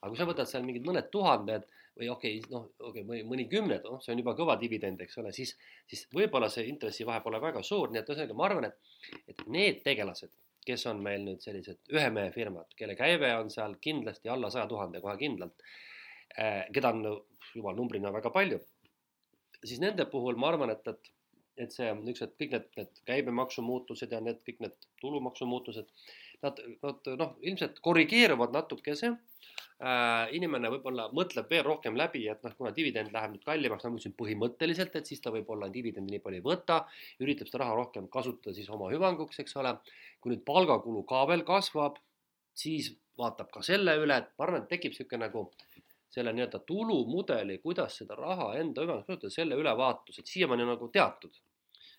aga kui sa võtad seal mingid mõned tuhanded või okei okay,, noh, okei okay,, mõni kümned, noh, see on juba kõva dividend, eks ole, siis, siis võib-olla see intressivahe pole väga suur, nii et ühesõnaga ma arvan, et, et need tegelased, kes on meil nüüd sellised ühe mehe firmad, kelle käive on seal kindlasti alla saja tuhande kohe kindlalt äh,, keda on jumal numbrina väga palju, siis nende puhul ma arvan, et, et et see niisugused kõik need, need käibemaksumuutused ja need kõik need tulumaksumuutused, nad, nad noh, ilmselt korrigeeruvad natukese äh,. inimene võib-olla mõtleb veel rohkem läbi, et noh, kuna dividend läheb nüüd kallimaks, nagu ma ütlesin, põhimõtteliselt, et siis ta võib-olla dividendi nii palju ei võta, üritab seda raha rohkem kasutada siis oma hüvanguks, eks ole. kui nüüd palgakulu ka veel kasvab, siis vaatab ka selle üle, et ma arvan, et tekib niisugune nagu selle nii-öelda tulumudeli, kuidas seda raha enda hüvanguks kasutada, selle ülevaatus, et siiamaani nagu teatud,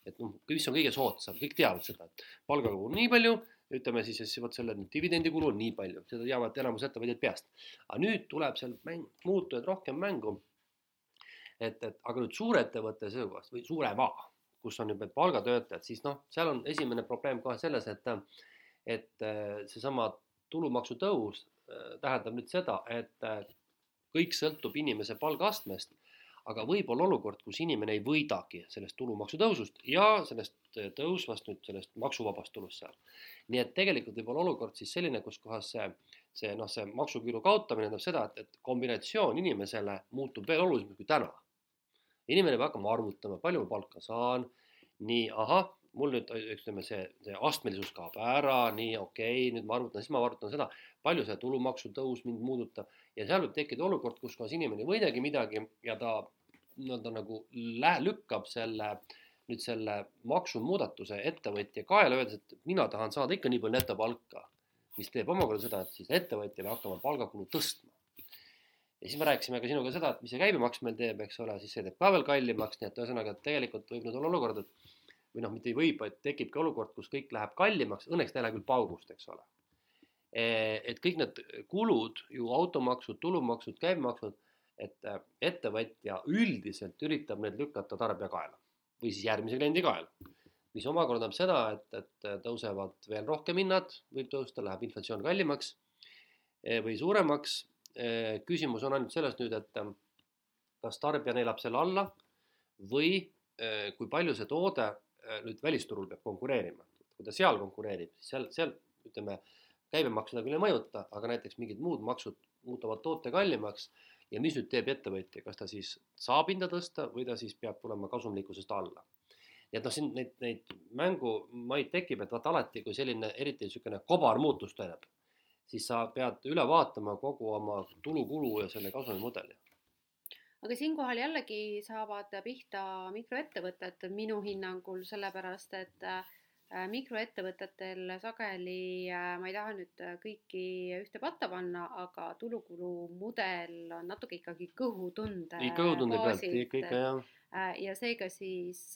et noh, mis on kõige soodsam, kõik teavad seda, et palgakulu on nii palju, ütleme siis, siis vot selle dividendikulu on nii palju, seda teavad enamus ettevõtjad peast. aga nüüd tuleb seal mäng, muutujad rohkem mängu. et, et aga nüüd suurettevõtte seisukohast või suurema, kus on juba palgatöötajad, siis noh, seal on esimene probleem kohe selles, et, et äh, seesama tulumaksu tõus äh, tähendab nüüd seda, et äh, kõik sõltub inimese palgaastmest aga võib olla olukord, kus inimene ei võidagi sellest tulumaksu tõusust ja sellest äh, tõusvast nüüd sellest maksuvabast tulust seal. nii et tegelikult võib olla olukord siis selline, kus kohas see, see noh, see maksuküüru kaotamine tähendab seda, et, et kombinatsioon inimesele muutub veel olulisemaks kui täna. inimene peab hakkama arvutama, palju ma palka saan, nii ahah, mul nüüd ütleme, see, see astmelisus kaob ära, nii okei okay,, nüüd ma arvutan, siis ma arvutan seda, palju see tulumaksu tõus mind muudutab ja seal võib tekkida olukord, kus kohas inimene ei võidagi midagi ja ta nii-öelda nagu lä-, lükkab selle nüüd selle maksumuudatuse ettevõtja kaela, öeldes, et mina tahan saada ikka nii palju netopalka, mis teeb omakorda seda, et siis ettevõtja peab hakkama palgakulu tõstma. ja siis me rääkisime ka sinuga seda, et mis see käibemaks meil teeb, eks ole, siis see teeb ka veel kallimaks, nii et ühesõnaga, tegelikult võib nüüd olla olukord, et või noh, mitte ei või, vaid tekibki olukord, kus kõik läheb kallimaks, õnneks ta ei lähe küll paugust, eks ole. E, et kõik need kulud ju automaksud, tulumaksud, käibemaksud et äh, ettevõtja üldiselt üritab need lükata tarbija kaela või siis järgmise kliendi kaela. mis omakorda tähendab seda, et, et tõusevad veel rohkem hinnad, võib tõusta, läheb inflatsioon kallimaks eh, või suuremaks. Eh, küsimus on ainult selles nüüd, et äh, kas tarbija neelab selle alla või eh, kui palju see toode nüüd välisturul peab konkureerima. kui ta seal konkureerib, siis seal, seal ütleme, käibemaks seda küll ei mõjuta, aga näiteks mingid muud maksud muutuvad toote kallimaks ja mis nüüd teeb ettevõtja, kas ta siis saab hinda tõsta või ta siis peab tulema kasumlikkusest alla. nii et noh, siin neid, neid mängumaid tekib, et vaata alati, kui selline eriti niisugune kobarmuutus toimub, siis sa pead üle vaatama kogu oma tulu-kulu ja selle kasumimudeli aga siinkohal jällegi saavad pihta mikroettevõtted minu hinnangul, sellepärast et äh, mikroettevõtetel sageli, äh, ma ei taha nüüd äh, kõiki ühte patta panna, aga tulukulu mudel on natuke ikkagi kõhutunde. kõhutunde pealt ikka jah. ja seega siis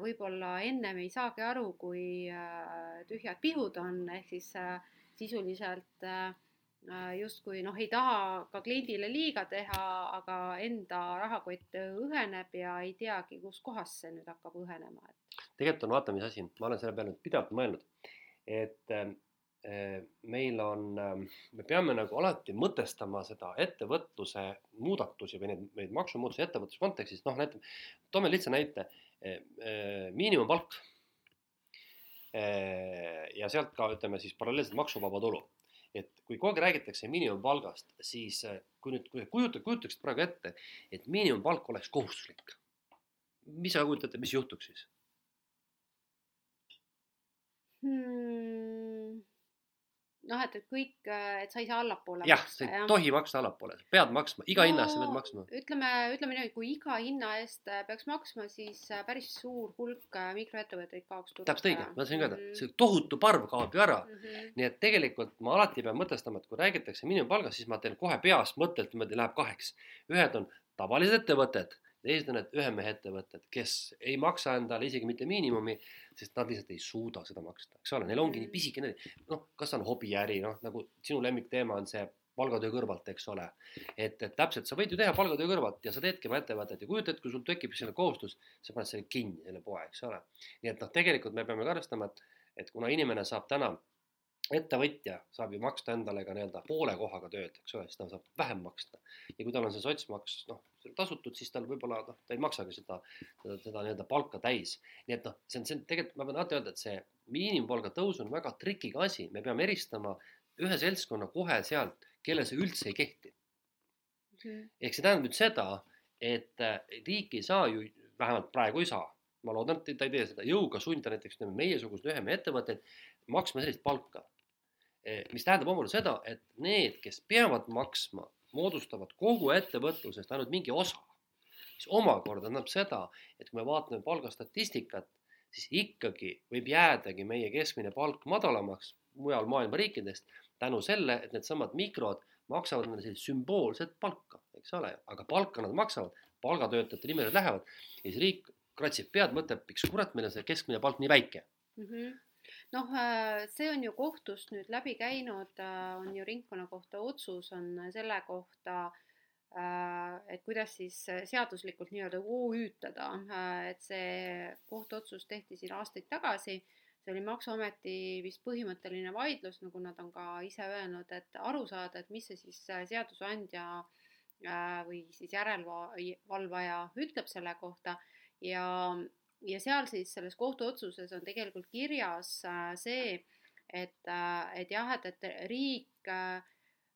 võib-olla ennem ei saagi aru, kui tühjad pihud on, ehk siis sisuliselt justkui noh, ei taha ka kliendile liiga teha, aga enda rahakott õheneb ja ei teagi, kuskohast see nüüd hakkab õhenema, et tegelikult on vaata, mis asi, ma olen selle peale pidevalt mõelnud, et äh, meil on äh,, me peame nagu alati mõtestama seda ettevõtluse muudatusi või neid, neid maksumuudatusi ettevõtluse kontekstis, noh näitame, toome lihtsa näite. Äh,, miinimumpalk. Ja sealt ka ütleme siis paralleelselt maksuvaba tulu. et kui kogu aeg räägitakse miinimumpalgast, siis kui nüüd, kui kujutad, kujutaksid praegu ette, et miinimumpalk oleks kohustuslik. mis sa kujutad ette, mis juhtuks siis hmm.? noh, et, et kõik, et sa ei saa allapoole jah, sa ei tohi maksta allapoole, pead maksma, iga no, hinna eest sa pead maksma. ütleme, ütleme niimoodi, kui iga hinna eest äh, peaks maksma, siis äh, päris suur hulk äh, mikroettevõtteid kaoks turult täpselt õige, ma tahtsin ka öelda mm, -hmm. see tohutu parv kaob ju ära mm. -hmm. nii et tegelikult ma alati pean mõtestama, et kui räägitakse miinimumpalgast, siis ma teen kohe peas mõttelt niimoodi läheb kaheks. ühed on tavalised ettevõtted teised on need ühe mehe ettevõtted, kes ei maksa endale isegi mitte miinimumi, sest nad lihtsalt ei suuda seda maksta, eks ole, neil ongi nii mm. pisikene, noh, kas on hobiäri, noh nagu sinu lemmikteema on see palgatöö kõrvalt, eks ole. et, et täpselt, sa võid ju teha palgatöö kõrvalt ja sa teedki oma ettevõtet ja kujuta ette, kui sul tekib selline kohustus, sa paned selle kinni, selle poe, eks ole. nii et noh, tegelikult me peame ka arvestama, et, et kuna inimene saab täna ettevõtja saab ju maksta endale ka nii-öelda poole kohaga tööd, eks ole, siis ta saab vähem maksta. ja kui tal on see sotsmaks, noh, tasutud, siis tal võib-olla noh, ta ei maksagi seda, seda, seda nii-öelda palka täis. nii et noh, see on, see on tegelikult, ma pean alati öelda, et see miinimumpalga tõus on väga trikiga asi, me peame eristama ühe seltskonna kohe sealt, kellel see üldse ei kehti mm.. ehk see tähendab nüüd seda, et äh, riik ei saa ju, vähemalt praegu ei saa, ma loodan, et ta ei tee seda jõuga sundida näiteks ütleme meiesugused ühe mehe ettevõtteid maksma sellist palka mis tähendab omakorda seda, et need, kes peavad maksma, moodustavad kogu ettevõtlusest ainult mingi osa. mis omakorda tähendab seda, et kui me vaatame palgastatistikat, siis ikkagi võib jäädagi meie keskmine palk madalamaks mujal maailma riikidest tänu selle, et needsamad mikrod maksavad meile sellist sümboolset palka, eks ole, aga palka nad maksavad, palgatöötajate nimekirjad lähevad ja siis riik kratsib pead, mõtleb, miks kurat meil on see keskmine palk nii väike mm. -hmm noh, äh, see on ju kohtust nüüd läbi käinud, äh, on ju ringkonnakohtu otsus on selle kohta, äh, et kuidas siis seaduslikult nii-öelda OÜ-tada, et see kohtuotsus tehti siin aastaid tagasi, see oli Maksuameti vist põhimõtteline vaidlus, nagu nad on ka ise öelnud, et aru saada, et mis see siis seadusandja või siis järelevalvaja ütleb selle kohta. Ja ja seal siis selles kohtuotsuses on tegelikult kirjas äh, see, et, äh, et jah, et, et riik äh,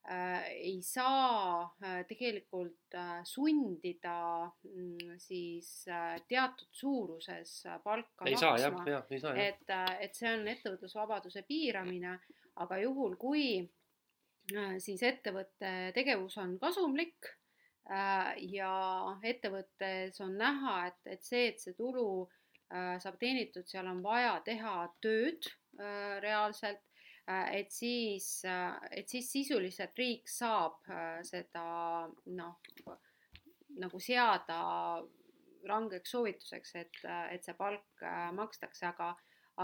ei saa tegelikult sundida mm, siis teatud suuruses palka ei maksma. et, et see on ettevõtlusvabaduse piiramine, aga juhul, kui siis ettevõtte tegevus on kasumlik ja ettevõttes on näha, et, et see, et see tulu saab teenitud, seal on vaja teha tööd äh, reaalselt, äh, et siis, et siis sisuliselt riik saab seda noh, nagu seada rangeks soovituseks, et, et see palk makstakse, aga,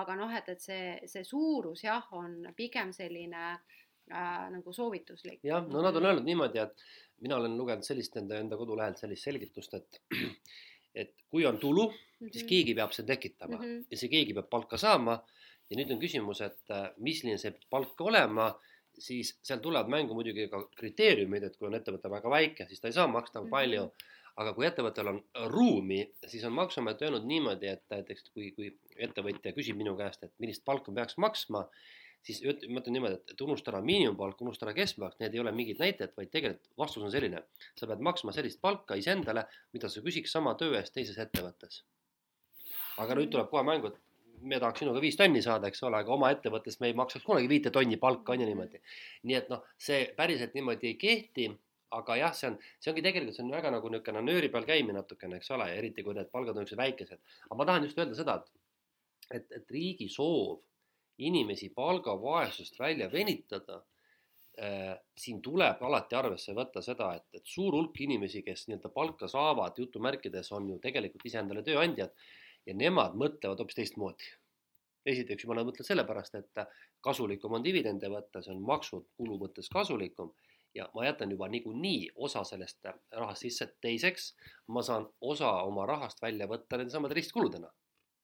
aga noh, et, et see, see suurus jah, on pigem selline äh, nagu soovituslik. jah, no nad on öelnud niimoodi, et mina olen lugenud sellist enda, enda kodulehelt sellist selgitust, et et kui on tulu -hmm. siis mhm. keegi peab selle tekitama mm -hmm. ja see keegi peab palka saama. ja nüüd on küsimus, et äh, milline see palk olema, siis seal tulevad mängu muidugi ka kriteeriumid, et kui on ettevõte väga väike, siis ta ei saa maksta mm -hmm. palju. aga kui ettevõttel on ruumi, siis on Maksuamet öelnud niimoodi, et näiteks kui, kui ettevõtja küsib minu käest, et millist palka peaks maksma siis ma ütlen niimoodi, et, unusta ära miinimumpalk, unusta ära keskmine palk, need ei ole mingid näitajad, vaid tegelikult vastus on selline. sa pead maksma sellist palka iseendale, mida sa küsiks sama töö eest teises ettevõttes. Aga nüüd tuleb kohe mängu, et me tahaks sinuga viis tonni saada, eks ole, aga oma ettevõttes me ei maksaks kunagi viite tonni palka, on ju niimoodi. nii et noh, see päriselt niimoodi ei kehti aga jah, see on, see ongi tegelikult, see on väga nagu niisugune nööri peal käimine natukene, eks ole, eriti kui need palgad on niisugused väikesed. aga ma tahan just öelda seda, et, et, et riigi soov inimesi palgavaesusest välja venitada äh,, siin tuleb alati arvesse võtta seda, et, et suur hulk inimesi, kes nii-öelda palka saavad, jutumärkides, on ju tegelikult iseendale tööandjad ja nemad mõtlevad hoopis teistmoodi. esiteks juba nad mõtlevad sellepärast, et kasulikum on dividende võtta, see on maksud kulu mõttes kasulikum ja ma jätan juba niikuinii osa sellest rahast sisse. teiseks, ma saan osa oma rahast välja võtta nende samade ristkuludena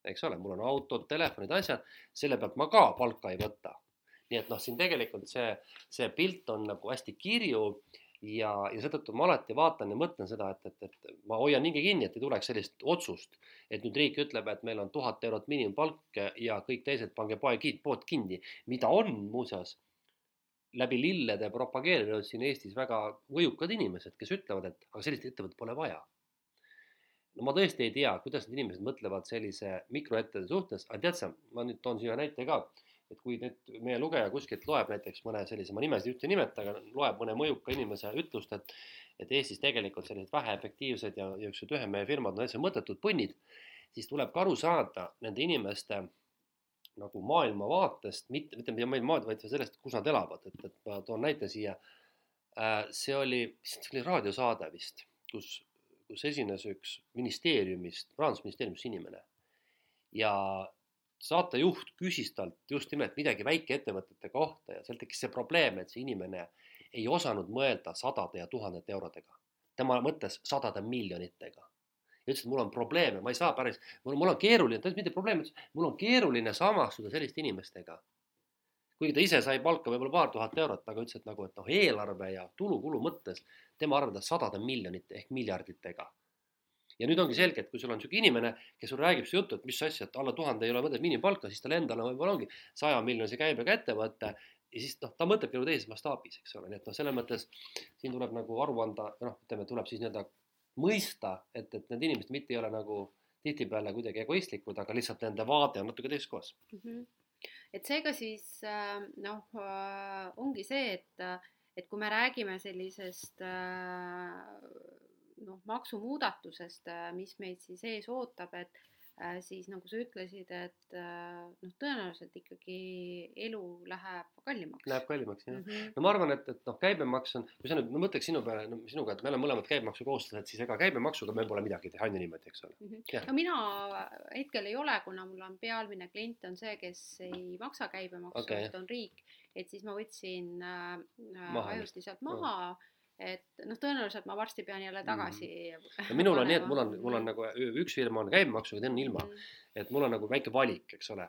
eks ole, mul on autod, telefonid, asjad, selle pealt ma ka palka ei võta. nii et noh, siin tegelikult see, see pilt on nagu hästi kirju ja, ja seetõttu ma alati vaatan ja mõtlen seda, et, et, et ma hoian hinge kinni, et ei tuleks sellist otsust, et nüüd riik ütleb, et meil on tuhat eurot miinimumpalk ja kõik teised pange poe, pood kinni, mida on muuseas läbi lillede propageerinud siin Eestis väga võjukad inimesed, kes ütlevad, et aga sellist ettevõtet pole vaja. no ma tõesti ei tea, kuidas need inimesed mõtlevad sellise mikroettevõtte suhtes, aga tead sa, ma nüüd toon siia näite ka et kui nüüd meie lugeja kuskilt loeb näiteks mõne sellise, ma nimesid ühte ei nimeta, aga loeb mõne mõjuka inimese ütlust, et et Eestis tegelikult sellised väheefektiivsed ja niisugused ühe mehe firmad on täitsa mõttetud punnid, siis tuleb ka aru saada nende inimeste nagu maailmavaatest, mitte, mitte maad, vaid sellest, kus nad elavad, et, et ma toon näite siia. Äh, see oli, see oli raadiosaade vist, kus, kus esines üks ministeeriumist, rahandusministeeriumist inimene ja saatejuht küsis talt just nimelt midagi väikeettevõtete kohta ja seal tekkis see probleem, et see inimene ei osanud mõelda sadade ja tuhandete eurodega. tema mõtles sadade miljonitega. ja ütles, et mul on probleeme, ma ei saa päris, mul, on keeruline, ta ütles mitte probleem, ütles, mul on keeruline samastuda selliste inimestega. kuigi ta ise sai palka võib-olla paar tuhat eurot, aga ütles, et nagu, et noh, eelarve ja tulu-kulu mõttes tema arveldas sadade miljonite ehk miljarditega ja nüüd ongi selge, et kui sul on niisugune inimene, kes sul räägib seda juttu, et mis asja, et alla tuhande ei ole mõtet miinimumpalka, siis tal endal võib-olla ongi saja miljonise käibega ettevõte ja siis noh, ta mõtlebki nagu teises mastaabis, eks ole, nii et noh, selles mõttes siin tuleb nagu aru anda, noh, ütleme, tuleb siis nii-öelda mõista, et, et need inimesed mitte ei ole nagu tihtipeale kuidagi egoistlikud, aga lihtsalt nende vaade on natuke teises kohas mm. -hmm. et seega siis äh, noh, äh, ongi see, et, et kui me räägime sellisest äh, noh, maksumuudatusest, äh, mis meid siis ees ootab, et äh, siis nagu sa ütlesid, et äh, noh, tõenäoliselt ikkagi elu läheb kallimaks. Läheb kallimaks jah mm. -hmm. no ma arvan, et, et noh, käibemaks on, kui sa nüüd no, mõtleks sinu peale no,, sinuga, et me oleme mõlemad käibemaksukohustused, siis ega käibemaksuga meil pole midagi teha, on ju niimoodi, eks ole mm. -hmm. no mina hetkel ei ole, kuna mul on pealmine klient on see, kes ei maksa käibemaksu okay., et on riik, et siis ma võtsin äh, ajutiselt maha, maha et noh, tõenäoliselt ma varsti pean jälle tagasi mm.. no minul on nii, et mul on, mul on nagu üks firma on käibemaksuga, teine on ilma. Mm.. et mul on nagu väike valik, eks ole.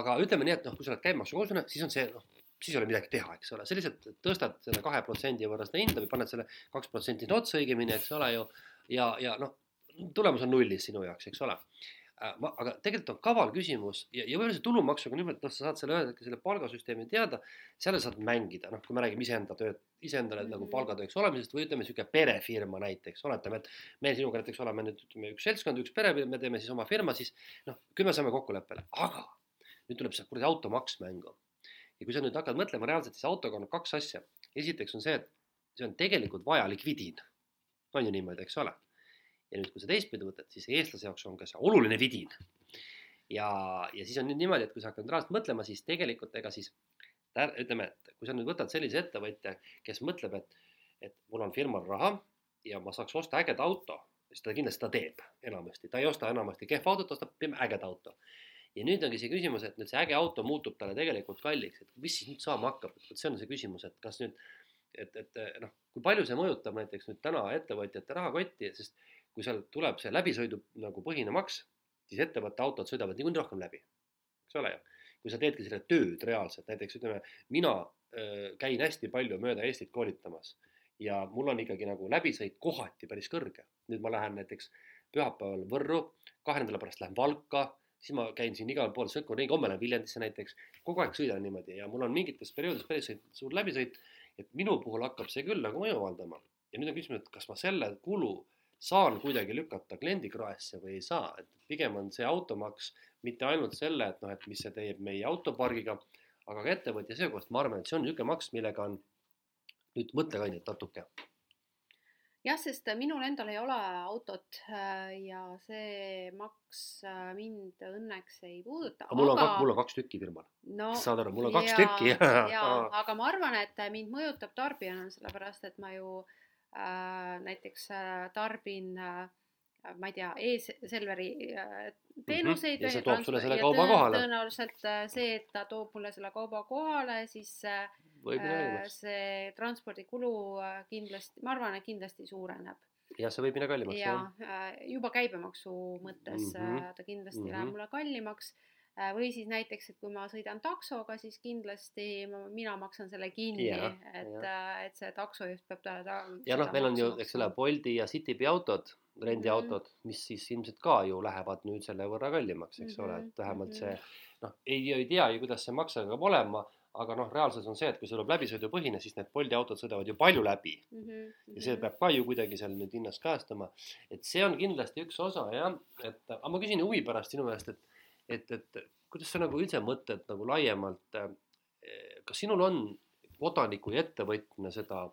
aga ütleme nii, et noh, kui sa oled käibemaksukohuslane, siis on see noh, siis ei ole midagi teha, eks ole, sa lihtsalt tõstad selle kahe protsendi võrra seda hinda või paned selle kaks protsenti otsa õigemini, eks ole ju. ja, ja noh, tulemus on nullis sinu jaoks, eks ole ma, aga tegelikult on kaval küsimus ja, ja võib-olla see tulumaksuga nimelt, noh, sa saad selle öelda, selle palgasüsteemi teada, seal saad mängida, noh, kui me räägime iseenda tööd, iseendale mm -hmm. nagu palgatööks olemisest või ütleme, niisugune perefirma näiteks, oletame, et me sinuga näiteks oleme nüüd ütleme üks seltskond, üks pere, me teeme siis oma firma, siis noh, küll me saame kokkuleppele, aga nüüd tuleb see kuradi automaks mängu. ja kui sa nüüd hakkad mõtlema reaalselt, siis autoga on kaks asja. esiteks on see, et see on tegelikult vajalik vidin. on ju niimoodi, eks ole ja nüüd, kui sa teistpidi võtad, siis eestlase jaoks on ka see oluline vidin. ja, ja siis on nüüd niimoodi, et kui sa hakkad reaalselt mõtlema, siis tegelikult ega siis ütleme, et kui sa nüüd võtad sellise ettevõtja, kes mõtleb, et, et mul on firmal raha ja ma saaks osta ägeda auto, siis ta kindlasti seda teeb enamasti, ta ei osta enamasti kehva autot, ostab ägeda auto. ja nüüd ongi see küsimus, et nüüd see äge auto muutub talle tegelikult kalliks, et mis siis nüüd saama hakkab, et see on see küsimus, et kas nüüd, et, et noh, kui palju see mõjutab näiteks nüüd täna ettevõtjate rahakotti, sest kui seal tuleb see läbisõidu nagu põhine maks, siis ettevõtte autod sõidavad niikuinii rohkem läbi, eks ole ju. kui sa teedki selle tööd reaalselt, näiteks ütleme, mina äh, käin hästi palju mööda Eestit koolitamas ja mul on ikkagi nagu läbisõit kohati päris kõrge. nüüd ma lähen näiteks pühapäeval Võrru, kahe nädala pärast lähen Valka, siis ma käin siin igal pool sõlkun ringi, homme lähen Viljandisse näiteks, kogu aeg sõidan niimoodi ja mul on mingites perioodides päris suur läbisõit. et minu puhul hakkab see küll nagu mõju avaldama ja nüüd on küsimus, et kas ma selle kulu saan kuidagi lükata kliendi kraesse või ei saa, et pigem on see automaks mitte ainult selle, et noh, et mis see teeb meie autopargiga, aga ka ettevõtja seisukohast ma arvan, et see on niisugune maks, millega on nüüd mõttekainet natuke. jah, sest minul endal ei ole autot äh, ja see maks äh, mind õnneks ei puuduta. aga mul on, mul on kaks tükki firmal no,. saad aru, mul on kaks ja, tükki. jaa, aga ma arvan, et mind mõjutab tarbijana, sellepärast et ma ju äh, Äh, näiteks äh, tarbin äh, ma ei tea e, e-Selveri teenuseid mm. -hmm. ja see toob sulle selle kauba kohale. tõenäoliselt see, et ta toob mulle selle kauba kohale, siis äh, see transpordikulu kindlasti, ma arvan, et kindlasti suureneb. jah, see võib minna kallimaks. ja juba käibemaksu mõttes mm -hmm. ta kindlasti mm -hmm. läheb mulle kallimaks Äh, või siis näiteks, et kui ma sõidan taksoga, siis kindlasti ma, mina maksan selle kinni, et, äh, et see taksojuht peab ta, ta. ja noh, meil on ju, eks ole, Bolti ja Citybee autod, rendiautod mm, -hmm. mis siis ilmselt ka ju lähevad nüüd selle võrra kallimaks, eks mm -hmm. ole, et vähemalt mm -hmm. see noh, ei, ei tea ju, kuidas see makse hakkab olema aga noh, reaalsus on see, et kui see tuleb läbisõidupõhine, siis need Bolti autod sõidavad ju palju läbi mm. -hmm. ja see peab ka ju kuidagi seal nüüd hinnas kajastama. et see on kindlasti üks osa jah, et aga ma küsin huvi pärast sinu käest, et et, et kuidas sa nagu üldse mõtled nagu laiemalt, eh, kas sinul on kodaniku ja ettevõtjana seda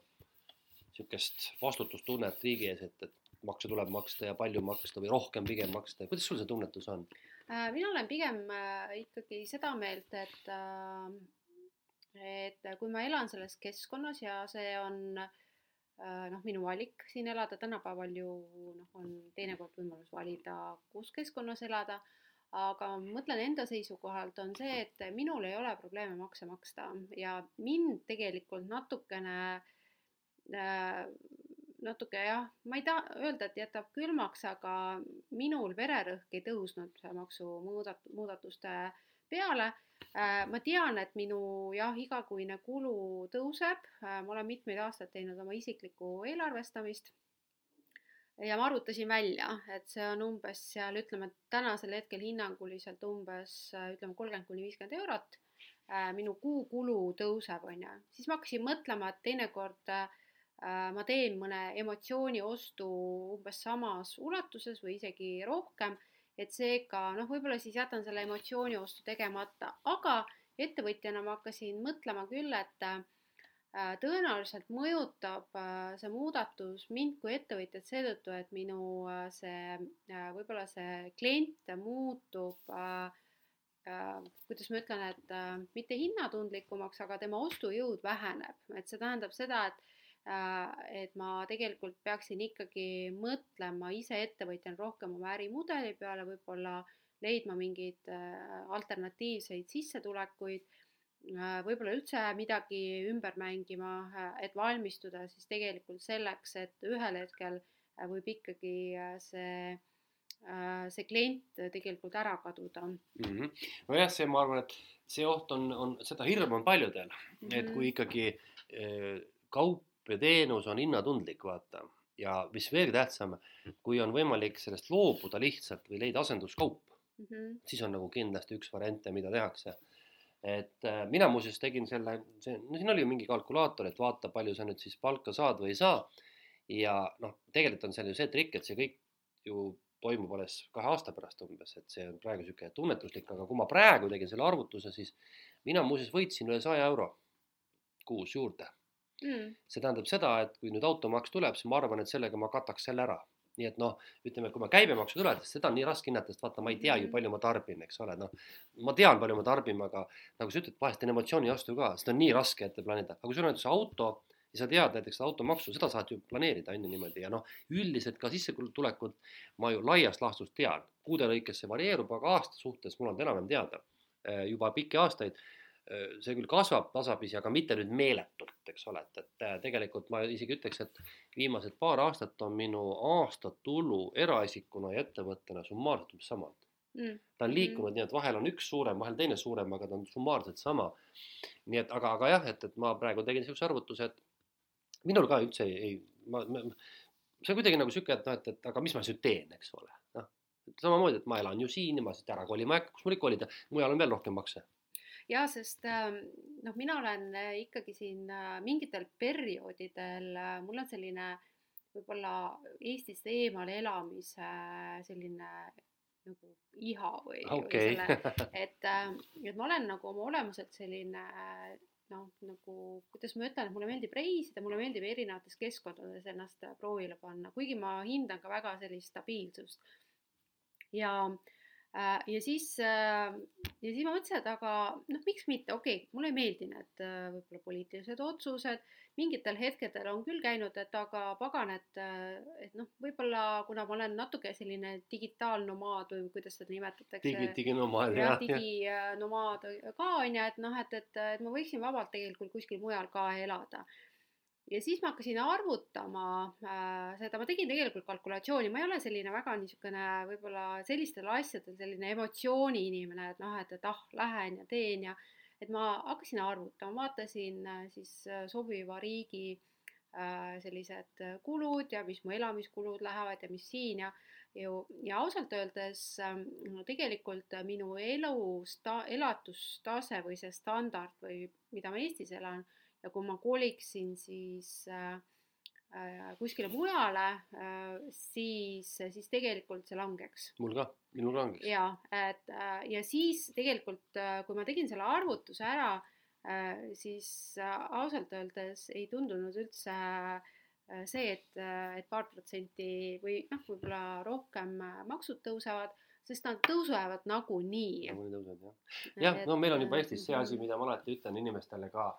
niisugust vastutustunnet riigi ees, et, et makse tuleb maksta ja palju maksta või rohkem pigem maksta, kuidas sul see tunnetus on? Äh, mina olen pigem äh, ikkagi seda meelt, et äh, et kui ma elan selles keskkonnas ja see on noh, minu valik siin elada, tänapäeval ju noh, on teinekord võimalus valida, kus keskkonnas elada aga mõtlen enda seisukohalt on see, et minul ei ole probleeme makse maksta ja mind tegelikult natukene äh, natuke jah, ma ei taha öelda, et jätab külmaks, aga minul vererõhk ei tõusnud maksumuudat-, muudatuste peale. Äh, ma tean, et minu jah, igakuine kulu tõuseb, äh, ma olen mitmeid aastaid teinud oma isiklikku eelarvestamist ja ma arvutasin välja, et see on umbes seal, ütleme, tänasel hetkel hinnanguliselt umbes ütleme kolmkümmend kuni viiskümmend eurot. Äh, minu kuukulu tõuseb, on ju, siis ma hakkasin mõtlema, et teinekord äh, ma teen mõne emotsiooni ostu umbes samas ulatuses või isegi rohkem, et seega noh, võib-olla siis jätan selle emotsiooni ostu tegemata, aga ettevõtjana ma hakkasin mõtlema küll, et tõenäoliselt mõjutab äh, see muudatus mind kui ettevõtjat seetõttu, et minu äh, see, võib-olla see klient muutub, kuidas ma ütlen, et mitte hinnatundlikumaks, aga tema ostujõud väheneb, et see tähendab seda, et et ma tegelikult peaksin ikkagi mõtlema ise ettevõtjana rohkem oma ärimudeli peale, võib-olla leidma mingeid alternatiivseid sissetulekuid Äh, võib-olla üldse midagi ümber mängima, äh, et valmistuda siis tegelikult selleks, et ühel hetkel äh, võib ikkagi see, see klient tegelikult ära kaduda mm. -hmm. nojah, see, ma arvan, et see oht on, on, seda hirmu on paljudel mm, -hmm. et kui mhm. ikkagi kaup ja teenus on hinnatundlik, vaata, ja mis veelgi tähtsam, kui on võimalik sellest loobuda lihtsalt või leida asenduskaup mm, -hmm. siis on nagu kindlasti üks variante, mida tehakse et äh, mina muuseas tegin selle, see, no siin oli ju mingi kalkulaator, et vaata, palju sa nüüd siis palka saad või ei saa. ja noh, tegelikult on seal ju see trikk, et see kõik ju toimub alles kahe aasta pärast umbes, et see on praegu niisugune tunnetuslik, aga kui ma praegu tegin selle arvutuse, siis mina muuseas võitsin üle saja euro kuus juurde. Mm.. see tähendab seda, et kui nüüd automaks tuleb, siis ma arvan, et sellega ma kataks selle ära nii et noh, ütleme, kui ma käibemaksu tuleb, siis seda on nii raske hinnata, sest vaata, ma ei tea ju, mhm. palju ma tarbin, eks ole, noh. ma tean, palju ma tarbin, aga nagu sa ütled, vahest on emotsiooni vastu ka, sest on nii raske ette planeerida, aga kui sul on näiteks auto ja sa tead näiteks automaksu, seda saad ju planeerida, on ju niimoodi. Ja noh, üldiselt ka sissetulekut ma ju laias laastus tean, kuude lõikes see varieerub, aga aasta suhtes mul on enam-vähem teada. Juba pikki aastaid see küll kasvab tasapisi, aga mitte nüüd meeletult, eks ole, et, et äh, tegelikult ma isegi ütleks, et viimased paar aastat on minu aastatulu eraisikuna ja ettevõttena summaarselt umbes samad mm.. ta on liikunud mm. nii, et vahel on üks suurem, vahel teine suurem, aga ta on summaarselt sama. nii et aga, aga jah, et, et ma praegu tegin niisuguse arvutuse, et minul ka üldse ei, ei, ma, ma, see on kuidagi nagu sihuke, et noh, et, et aga mis ma siis nüüd teen, eks ole, noh. samamoodi, et ma elan ju siin ja ma siit ära kolima ei hakka, kus mul ikka kolida, mujal on veel rohkem makse ja sest ähm, noh, mina olen äh, ikkagi siin äh, mingitel perioodidel, äh, mul on selline võib-olla Eestist eemal elamise selline nagu iha või okay. või selle, et, et ma olen nagu oma olemuselt selline noh, nagu kuidas ma ütlen, et mulle meeldib reisida, mulle meeldib erinevates keskkondades ennast proovile panna, kuigi ma hindan ka väga sellist stabiilsust. ja Äh, ja siis, äh, ja siis ma mõtlesin, et aga noh, miks mitte, okei okay,, mulle ei meeldi need äh, võib-olla poliitilised otsused, mingitel hetkedel on küll käinud, et aga pagan, et, et noh, võib-olla kuna ma olen natuke selline digitaalnomaad või kuidas seda nimetatakse. digi, diginomaad jah. diginomaad ka on ju, et noh, et, et, et ma võiksin vabalt tegelikult kuskil mujal ka elada ja siis ma hakkasin arvutama äh, seda, ma tegin tegelikult kalkulatsiooni, ma ei ole selline väga niisugune võib-olla sellistel asjadel selline emotsiooni inimene, et noh, et, et ah, lähen ja teen ja et ma hakkasin arvutama, vaatasin äh, siis äh, sobiva riigi äh, sellised kulud ja mis mu elamiskulud lähevad ja mis siin ja ju ja ausalt öeldes ähm, no tegelikult minu elusta-, elatustase või see standard või mida ma Eestis elan ja kui ma koliksin siis äh, äh, kuskile mujale äh,, siis, siis tegelikult see langeks. mul ka, minul langeks. ja, et ja siis tegelikult, kui ma tegin selle arvutuse ära siis ausalt öeldes ei tundunud üldse see, et, et paar protsenti või noh, võib-olla rohkem maksud tõusevad sest nad tõusevad nagunii. nagunii tõusevad jah. jah, no meil on juba Eestis see asi, mida ma alati ütlen inimestele ka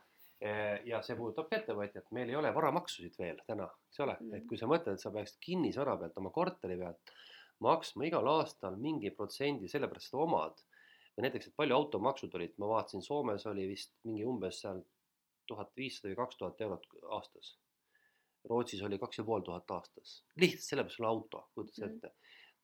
ja see puudutab ka ettevõtjat, meil ei ole varamaksusid veel täna, eks ole mm, -hmm. et kui sa mõtled, et sa peaksid kinnisvara pealt, oma korteri pealt maksma igal aastal mingi protsendi, sellepärast sa omad. või näiteks, et palju automaksud olid, ma vaatasin, Soomes oli vist mingi umbes seal tuhat viissada või kaks tuhat eurot aastas. Rootsis oli kaks ja pool tuhat aastas, lihtsalt sellepärast sul on auto, kujutad sa ette.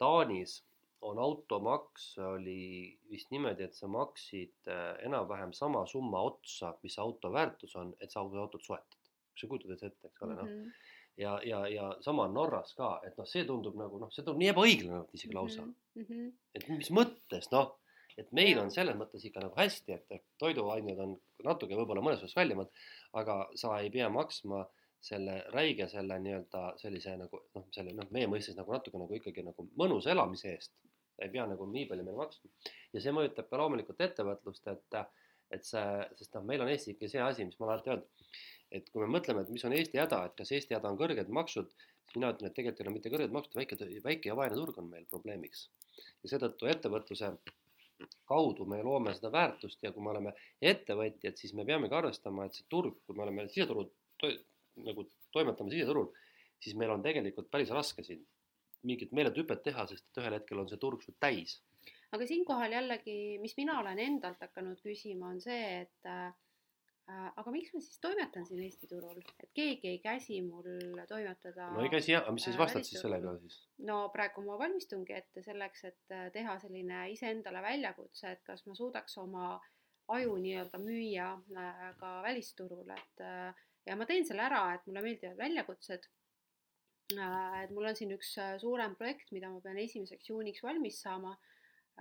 Taanis on automaks, oli vist niimoodi, et sa maksid äh, enam-vähem sama summa otsa, mis auto väärtus on, et sa autot soetad. sa kujutad ette, eks ole, noh. Mhm. ja, ja, ja sama on Norras ka, et noh, see tundub nagu noh, see tundub nii ebaõiglane isegi lausa mm. -hmm. et mis mõttes, noh, et meil on selles mõttes ikka nagu hästi, et toiduained on natuke võib-olla mõnes mõttes kallimad, aga sa ei pea maksma selle räige selle nii-öelda sellise nagu noh, selle noh, meie mõistes nagu natuke nagu ikkagi nagu mõnusa elamise eest ta ei pea nagu nii palju meile maksma. ja see mõjutab ka loomulikult ettevõtlust, et, et see, sest noh, meil on Eestis ikka see asi, mis ma olen alati öelnud, et kui me mõtleme, et mis on Eesti häda, et kas Eesti häda on kõrged maksud, siis mina ütlen, et tegelikult ei ole mitte kõrged maksud, väike, väike ja vaene turg on meil probleemiks. ja seetõttu ettevõtluse kaudu me loome seda väärtust ja kui me oleme ettevõtjad, siis me peamegi arvestama, et see turg, kui me oleme siseturul to, nagu toimetame siseturul, siis meil on tegelikult päris raske siin mingit meeletut hüpet teha, sest et ühel hetkel on see turg sul täis. aga siinkohal jällegi, mis mina olen endalt hakanud küsima, on see, et äh, aga miks ma siis toimetan siin Eesti turul, et keegi ei käsi mul toimetada. no ei käsi jah, aga mis sa siis vastad siis selle peale siis? no praegu ma valmistungi ette selleks, et äh, teha selline iseendale väljakutse, et kas ma suudaks oma aju nii-öelda müüa äh, ka välisturul, et äh, ja ma teen selle ära, et mulle meeldivad väljakutsed Äh, et mul on siin üks äh, suurem projekt, mida ma pean esimeseks juuniks valmis saama,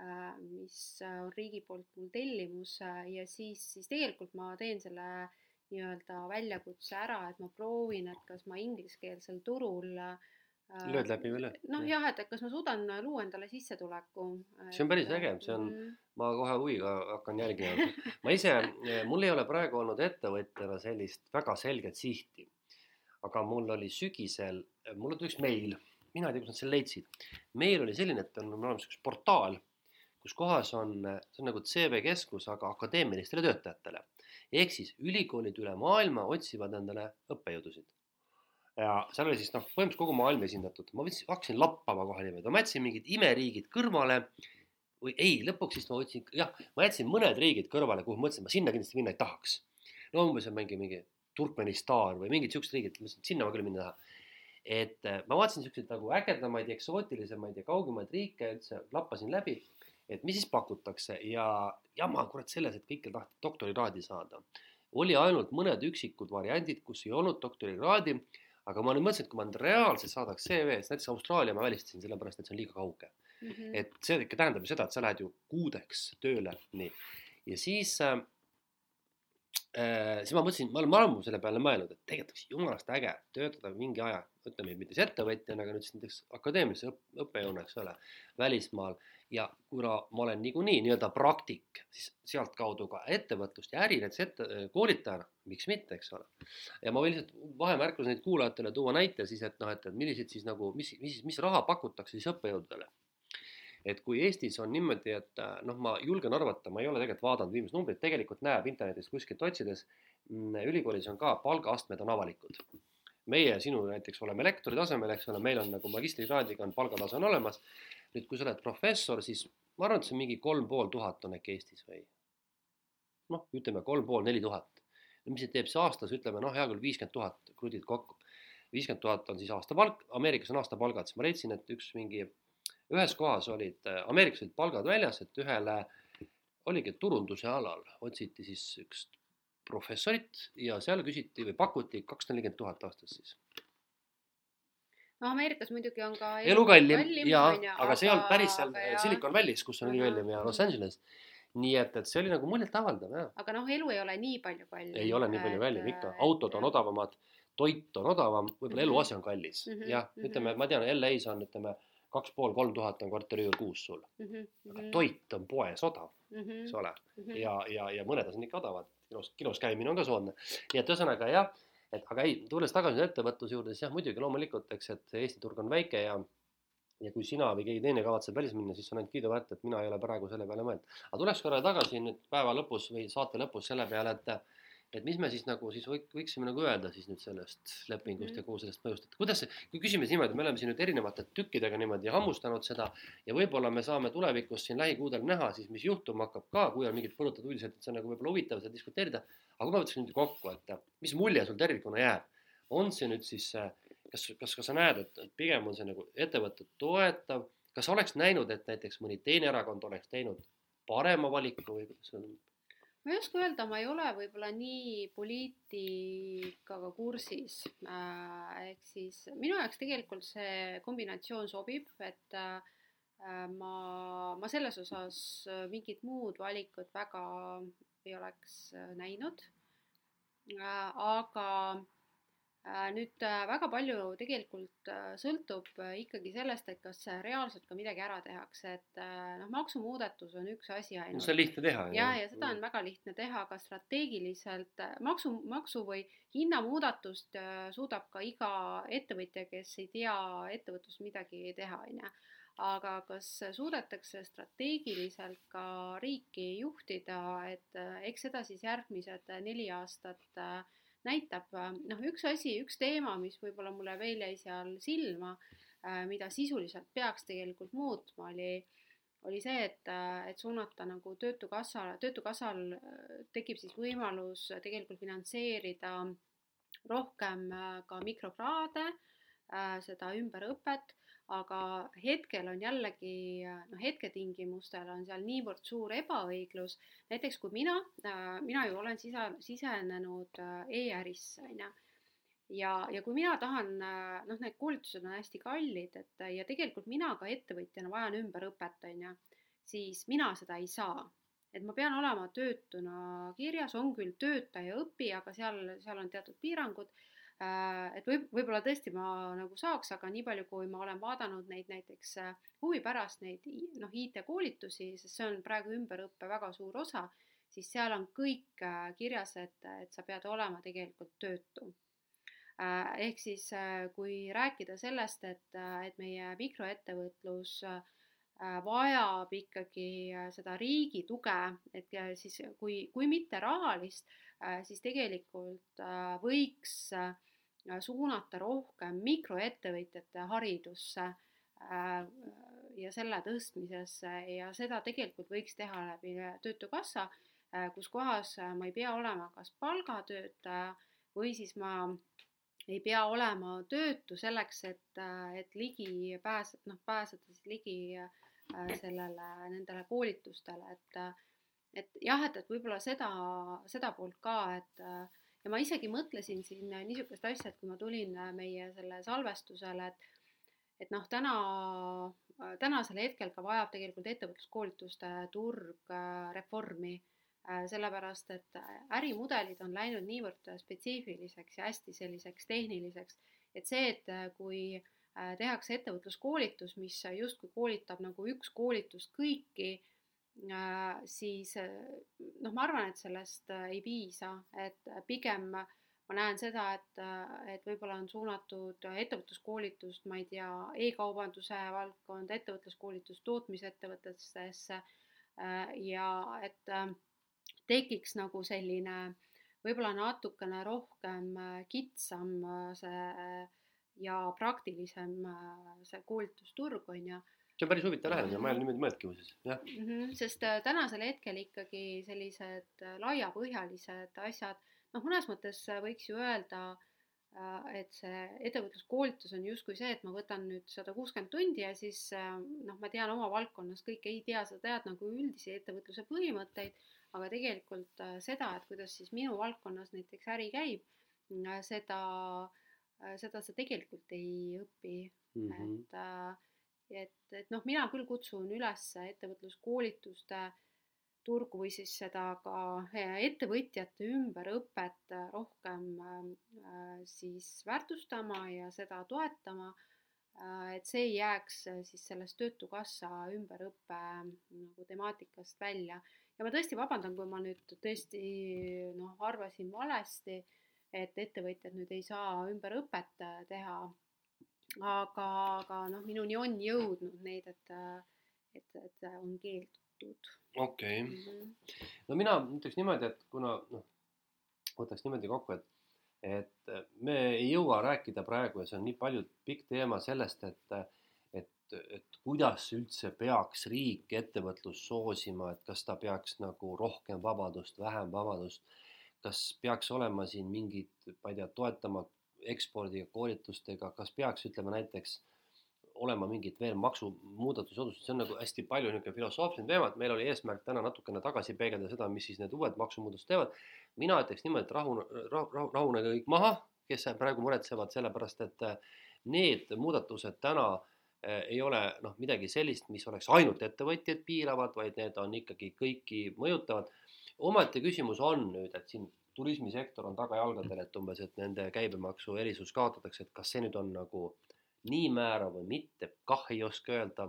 äh, mis on riigi poolt mul tellimus ja siis, siis tegelikult ma teen selle nii-öelda väljakutse ära, et ma proovin, et kas ma ingliskeelsel turul lööd läbi või lööd? noh, jah, et, et kas ma suudan luua endale sissetuleku. see on päris äge, see on mm., ma kohe huviga hakkan jälgima. ma ise, mul ei ole praegu olnud ettevõtjana sellist väga selget sihti aga mul oli sügisel, mulle tuli üks meil, mina ei tea, kus nad selle leidsid. meil oli selline, et on olemas üks portaal, kus kohas on, see on nagu CV keskus, aga akadeemilistele töötajatele. ehk siis ülikoolid üle maailma otsivad endale õppejõudusid. ja seal oli siis noh, põhimõtteliselt kogu maailm esindatud, ma võtsin, hakkasin lappama kohe niimoodi, ma jätsin mingid imeriigid kõrvale või ei, lõpuks siis ma võtsin, jah, ma jätsin mõned riigid kõrvale, kuhu mõtlesin, ma sinna kindlasti minna ei tahaks. no umbes on mingi, mingi Turkmenistan või mingid siuksed riigid, ma mõtlesin, et sinna ma küll minna ei taha. et äh, ma vaatasin siukseid nagu ägedamaid ja eksootilisemaid ja kaugemaid riike üldse, lappasin läbi, et mis siis pakutakse ja jama kurat selles, et kõikjal taheti doktorikraadi saada. oli ainult mõned üksikud variandid, kus ei olnud doktorikraadi, aga ma nüüd mõtlesin, et kui ma nüüd reaalselt saadaks CV-s, näiteks Austraalia ma välistasin sellepärast, et see on liiga kauge mm. -hmm. et see ikka tähendab ju seda, et sa lähed ju kuudeks tööle, nii. ja siis Äh, siis ma mõtlesin, ma olen ammu selle peale mõelnud, et tegelikult oleks jumalast äge töötada mingi aja, ütleme mitte siis ettevõtjana, aga nüüd siis näiteks akadeemilise õpp, õppejõuna, eks ole, välismaal. ja kuna ma olen niikuinii nii-öelda praktik, siis sealtkaudu ka ettevõtlust ja äri näiteks ette, koolitajana, miks mitte, eks ole. ja ma võin lihtsalt vahemärkusena kuulajatele tuua näite siis, et noh, et millised siis nagu, mis, mis, mis raha pakutakse siis õppejõududele et kui Eestis on niimoodi, et äh, noh, ma julgen arvata, ma ei ole tegelikult vaadanud viimast numbrit, tegelikult näeb internetis kuskilt otsides, mm, ülikoolis on ka palgaastmed on avalikud. meie, sinu näiteks oleme lektori tasemel, eks ole, meil on nagu magistrikraadiga on palgatase on olemas. nüüd, kui sa oled professor, siis ma arvan, et see on mingi kolm pool tuhat on äkki Eestis või noh, ütleme kolm pool, neli tuhat. mis see teeb see aastas, ütleme noh, hea küll, viiskümmend tuhat krudid kokku. viiskümmend tuhat on siis aastapalk, Ameerikas on aastapalgad, siis ma leidsin, et üks mingi, ühes kohas olid, Ameerikas olid palgad väljas, et ühele oligi turunduse alal otsiti siis üks professorit ja seal küsiti või pakuti kakssada nelikümmend tuhat aastas siis no Ameerikas muidugi on ka elu kallim ja, aga see ei olnud päris seal Silicon Valley's, kus on kõige kallim ja Los Angeles. nii et, et see oli nagu muljetavaldav jah. aga noh, elu ei ole nii palju kallim. ei ole nii palju kallim ikka, autod on odavamad, toit on odavam, võib-olla mm -hmm. eluase on kallis mm, -hmm. jah, ütleme, ma tean, LA-s on, ütleme kaks pool, kolm tuhat on korteriüür kuus sul mm. -hmm. aga toit on poes odav mm, -hmm. eks ole mm, -hmm. ja, ja, ja mõnedes on ikka odavad, kinos, kinos käimine on ka soodne. nii et ühesõnaga jah et aga ei, tulles tagasi ettevõtluse juurde, siis jah, muidugi loomulikult, eks, et Eesti turg on väike ja ja kui sina või keegi teine kavatseb välis minna, siis on ainult kiiduväärt, et mina ei ole praegu selle peale mõelnud. aga tuleks korra tagasi nüüd päeva lõpus või saate lõpus selle peale, et et mis me siis nagu siis võik, võiksime nagu öelda siis nüüd sellest lepingust mm. ja kogu sellest mõjust, et kuidas see, kui küsime siis niimoodi, me oleme siin nüüd erinevate tükkidega niimoodi hammustanud seda ja võib-olla me saame tulevikus siin lähikuudel näha siis, mis juhtuma hakkab ka, kui on mingid põrutatud uudised, et see on nagu võib-olla huvitav seda diskuteerida. aga kui ma võtaksin nüüd kokku, et mis mulje sul tervikuna jääb, on see nüüd siis, kas, kas, kas sa näed, et pigem on see nagu ettevõtet toetav, kas oleks näinud, et näiteks mõni teine erakond oleks teinud parema valiku või kuidas see on? Ma ei oska öelda, ma ei ole võib-olla nii poliitikaga kursis äh,. ehk siis minu jaoks tegelikult see kombinatsioon sobib, et äh, ma, ma selles osas mingit muud valikut väga ei oleks äh, näinud äh,. aga Äh, nüüd äh, väga palju tegelikult äh, sõltub ikkagi sellest, et kas reaalselt ka midagi ära tehakse, et noh, maksumuudatus on üks asi ainult. see on lihtne teha. ja, ja seda on väga lihtne teha, aga strateegiliselt maksu, maksu või hinnamuudatust suudab ka iga ettevõtja, kes ei tea ettevõtlust midagi teha, on ju aga kas suudetakse strateegiliselt ka riiki juhtida, et eks seda siis järgmised neli aastat äh, näitab, äh, noh, üks asi, üks teema, mis võib-olla mulle veel jäi seal silma, äh, mida sisuliselt peaks tegelikult muutma, oli, oli see, et, äh, et suunata nagu Töötukassale, Töötukassal tekib siis võimalus tegelikult finantseerida rohkem ka mikrokraade, seda ümberõpet aga hetkel on jällegi noh, hetketingimustel on seal niivõrd suur ebaõiglus, näiteks kui mina, äh, mina ju olen sisa, sisenenud äh, e-ärisse, on ju, ja, ja kui mina tahan, äh, noh, need koolitused on hästi kallid, et ja tegelikult mina ka ettevõtjana vajan ümberõpet, on ju, siis mina seda ei saa. Et ma pean olema töötuna kirjas, on küll tööta ja õpi, aga seal, seal on teatud piirangud et võib, võib-olla tõesti ma nagu saaks, aga nii palju, kui ma olen vaadanud neid näiteks äh, huvi pärast neid noh, IT-koolitusi, sest see on praegu ümberõppe väga suur osa, siis seal on kõik äh, kirjas, et, et sa pead olema tegelikult töötu. ehk siis, kui rääkida sellest, et, et meie mikroettevõtlus vajab ikkagi seda riigi tuge, et siis kui, kui mitte rahalist, siis tegelikult võiks äh, suunata rohkem mikroettevõtjate haridusse äh, ja selle tõstmisesse. Ja seda tegelikult võiks teha läbi Töötukassa, äh, kus kohas ma ei pea olema kas palgatöötaja või siis ma ei pea olema töötu selleks, et, et ligi pääs-, noh, pääseda siis ligi äh, sellele, nendele koolitustele, et et jah, et, et võib-olla seda, seda poolt ka, et ja ma isegi mõtlesin siin niisugust asja, et kui ma tulin äh, meie selle salvestusele, et et noh, täna, äh, tänasel hetkel ka vajab tegelikult ettevõtluskoolituste turg äh, reformi, sellepärast et ärimudelid on läinud niivõrd spetsiifiliseks ja hästi selliseks tehniliseks, et see, et kui tehakse ettevõtluskoolitus, mis justkui koolitab nagu üks koolitus kõiki Äh, siis äh, noh, ma arvan, et sellest äh, ei piisa, et pigem ma näen seda, et, et võib-olla on suunatud ettevõtluskoolitust, ma ei tea e, e-kaubanduse valdkonda, ettevõtluskoolitust tootmisettevõtetesse ja et tekiks nagu selline võib-olla natukene rohkem kitsam see ja praktilisem see koolitusturg on ju see on päris huvitav lähenemine, ma ei ole niimoodi mõelnudki muuseas, jah mm. -hmm, sest äh, tänasel hetkel ikkagi sellised äh, laiapõhjalised asjad, noh, mõnes mõttes võiks ju öelda, et see ettevõtluskoolitus on justkui see, et ma võtan nüüd sada kuuskümmend tundi ja siis noh, ma tean oma valdkonnas kõike, ei tea, sa tead nagu üldisi ettevõtluse põhimõtteid, aga tegelikult seda, et kuidas siis minu valdkonnas näiteks äri käib, seda, seda sa tegelikult ei õpi mm, -hmm. et et, et noh, mina küll kutsun üles ettevõtluskoolituste turgu või siis seda ka eh, ettevõtjate ümberõpet rohkem äh, siis väärtustama ja seda toetama et see ei jääks siis sellest Töötukassa ümberõppe nagu temaatikast välja. ja ma tõesti vabandan, kui ma nüüd tõesti noh, arvasin valesti, et ettevõtjad nüüd ei saa ümberõpet teha aga, aga noh, minuni on jõudnud neid, et, et, et on keeldutud. okei okay. mm, -hmm. no mina ütleks niimoodi, et kuna noh, võtaks niimoodi kokku, et, et me ei jõua rääkida praegu ja see on nii palju pikk teema sellest, et, et, et kuidas üldse peaks riik ettevõtlust soosima, et kas ta peaks nagu rohkem vabadust, vähem vabadust, kas peaks olema siin mingid, ma ei tea, toetama ekspordiga, koolitustega, kas peaks, ütleme näiteks olema mingid veel maksumuudatusi, soodustused, see on nagu hästi palju niisugune filosoofiline teema, et meil oli eesmärk täna natukene tagasi peegelda seda, mis siis need uued maksumuudatused teevad. mina ütleks niimoodi, et rahu, rahu, rahunege kõik maha, kes praegu muretsevad, sellepärast et eh, need muudatused täna eh, ei ole noh, midagi sellist, mis oleks ainult ettevõtjaid piiravad, vaid need on ikkagi kõiki mõjutavad. omaette küsimus on nüüd, et siin turismisektor on tagajalgadel, et umbes, et nende käibemaksu erisus kaotatakse, et kas see nüüd on nagu nii määrav või mitte, kah ei oska öelda.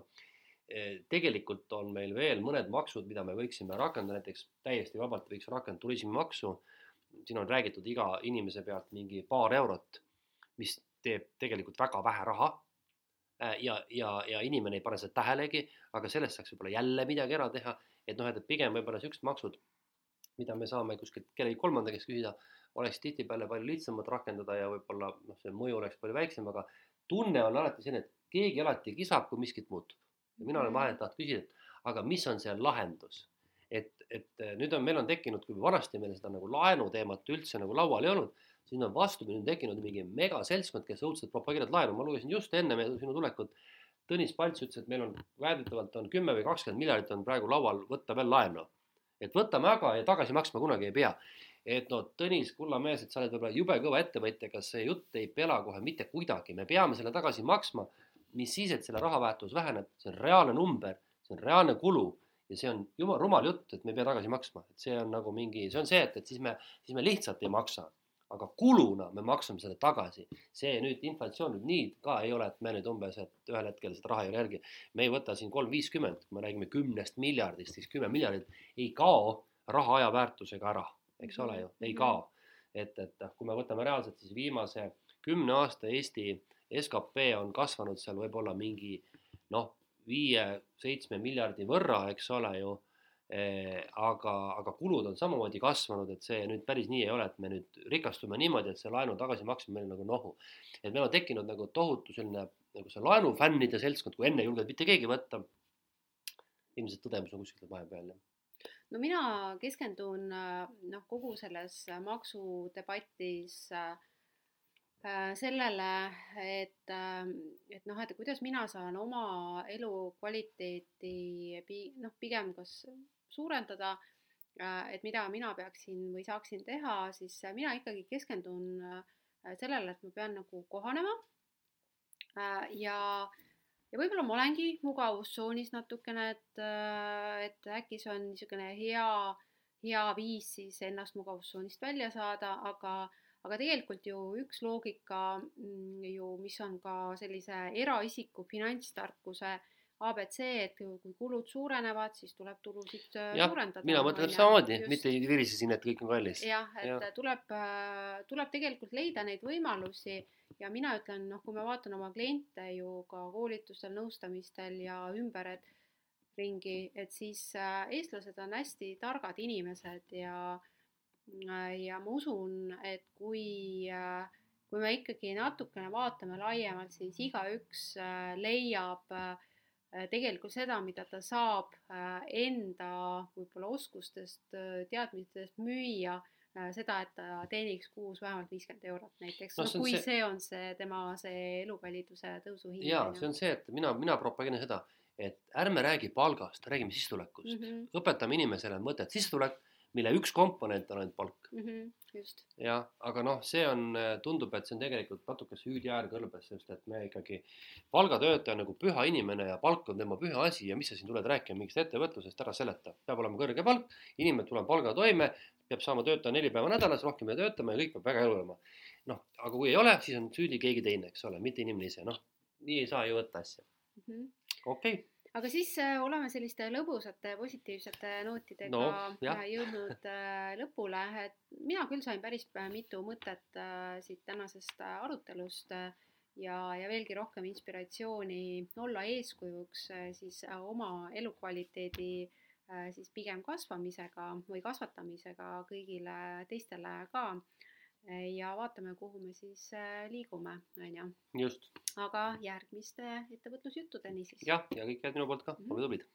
Eh, tegelikult on meil veel mõned maksud, mida me võiksime rakendada, näiteks täiesti vabalt võiks rakendada turismimaksu. siin on räägitud iga inimese pealt mingi paar eurot, mis teeb tegelikult väga vähe raha. Eh, ja, ja, ja inimene ei pane seda tähelegi, aga sellest saaks võib-olla jälle midagi ära teha, et noh, et pigem võib-olla siuksed maksud mida me saame kuskilt kellegi kolmanda käest küsida, oleks tihtipeale palju lihtsamad rakendada ja võib-olla noh, see mõju oleks palju väiksem, aga tunne on alati selline, et keegi alati kisab, kui miskit muutub. ja mina olen vahel tahtnud küsida, et aga mis on see lahendus? et, et nüüd on, meil on tekkinud, kui vanasti meil seda nagu laenu teemat üldse nagu laual ei olnud, siis on vastupidi, on tekkinud mingi megaseltskond, kes õudselt propageerivad laenu, ma lugesin just enne sinu tulekut, Tõnis Palts ütles, et meil on väidetavalt on kümme või kakskümmend miljardit on praegu laual võtta veel laenu et võtame aga ja tagasi maksma kunagi ei pea. et no Tõnis, kulla mees, et sa oled võib-olla jube kõva ettevõtja, aga see jutt ei pela kohe mitte kuidagi, me peame selle tagasi maksma. mis siis, et selle raha väärtus väheneb, see on reaalne number, see on reaalne kulu ja see on jumal rumal jutt, et me ei pea tagasi maksma, et see on nagu mingi, see on see, et, et siis me, siis me lihtsalt ei maksa aga kuluna me maksame selle tagasi. see nüüd inflatsioon nüüd nii ka ei ole, et me nüüd umbes, et ühel hetkel seda raha ei ole järgi. me ei võta siin kolm viiskümmend, kui me räägime kümnest miljardist, siis kümme miljardit ei kao raha aja väärtusega ära, eks ole ju, ei kao. et, et kui me võtame reaalselt, siis viimase kümne aasta Eesti skp on kasvanud seal võib-olla mingi noh, viie-seitsme miljardi võrra, eks ole ju aga, aga kulud on samamoodi kasvanud, et see nüüd päris nii ei ole, et me nüüd rikastume niimoodi, et see laenu tagasimaksmine meil nagu nohu. et meil on tekkinud nagu tohutu selline nagu see laenufännide seltskond, kui enne ei julgenud mitte keegi võtta. ilmselt tõdemus on kuskil vahepeal jah. no mina keskendun noh, kogu selles maksudebatis äh, sellele, et, et noh, et kuidas mina saan oma elukvaliteeti noh, pigem kas suurendada, äh, et mida mina peaksin või saaksin teha, siis äh, mina ikkagi keskendun äh, sellele, et ma pean nagu kohanema. ja, ja võib-olla ma olengi mugavustsoonis natukene, et, et äkki see on niisugune hea, hea viis siis ennast mugavustsoonist välja saada, aga aga tegelikult ju üks loogika mm, ju, mis on ka sellise eraisiku finantstarkuse äh, abc, et kui kulud suurenevad, siis tuleb tulusid äh, ja, suurendada. mina mõtlen samamoodi, mitte ei virise siin, et kõik on kallis. jah, et ja. tuleb, äh, tuleb tegelikult leida neid võimalusi ja mina ütlen, noh, kui ma vaatan oma kliente ju ka koolitustel, nõustamistel ja ümber, et ringi, et siis äh, eestlased on hästi targad inimesed ja ja ma usun, et kui kui me ikkagi natukene vaatame laiemalt, siis igaüks leiab äh, Äh, tegelikult seda, mida ta saab äh, enda võib-olla oskustest, äh, teadmistest müüa äh, seda, et ta teeniks kuus vähemalt viiskümmend eurot näiteks No no, kui see- see... on see tema see elukalliduse tõusu hind jaa, see on see, et mina, mina propageerin seda, et ärme räägi palgast, räägime sissetulekust mm. -hmm. õpetame inimesele mõtet sissetulek, mille üks komponent on ainult palk. Mhm, just, jah, aga noh, see on, tundub, et see on tegelikult natuke süüdiäär kõrbes, sest et me ikkagi, palgatöötaja on nagu püha inimene ja palk on tema püha asi ja mis sa siin tuled rääkima mingist ettevõtlusest, ära seleta. peab olema kõrge palk, inimene tuleb palga toime, peab saama töötada neli päeva nädalas, rohkem ei töötama ja kõik peab väga elu olema. noh, aga kui ei ole, siis on süüdi keegi teine, eks ole, mitte inimene ise, noh, nii ei saa ju võtta asja. Mhm. okei okay., aga siis äh, oleme selliste lõbusate positiivsete nootidega No, jah. äh, jõudnud äh, lõpule, et mina küll sain päris mitu mõtet siit tänasest arutelust ja, ja veelgi rohkem inspiratsiooni olla eeskujuks siis oma elukvaliteedi siis pigem kasvamisega või kasvatamisega kõigile teistele ka. Ja vaatame, kuhu me siis äh, liigume, on ju, just, aga järgmiste ettevõtlusjuttudeni siis. jah, ja kõik head minu poolt ka, olge tublid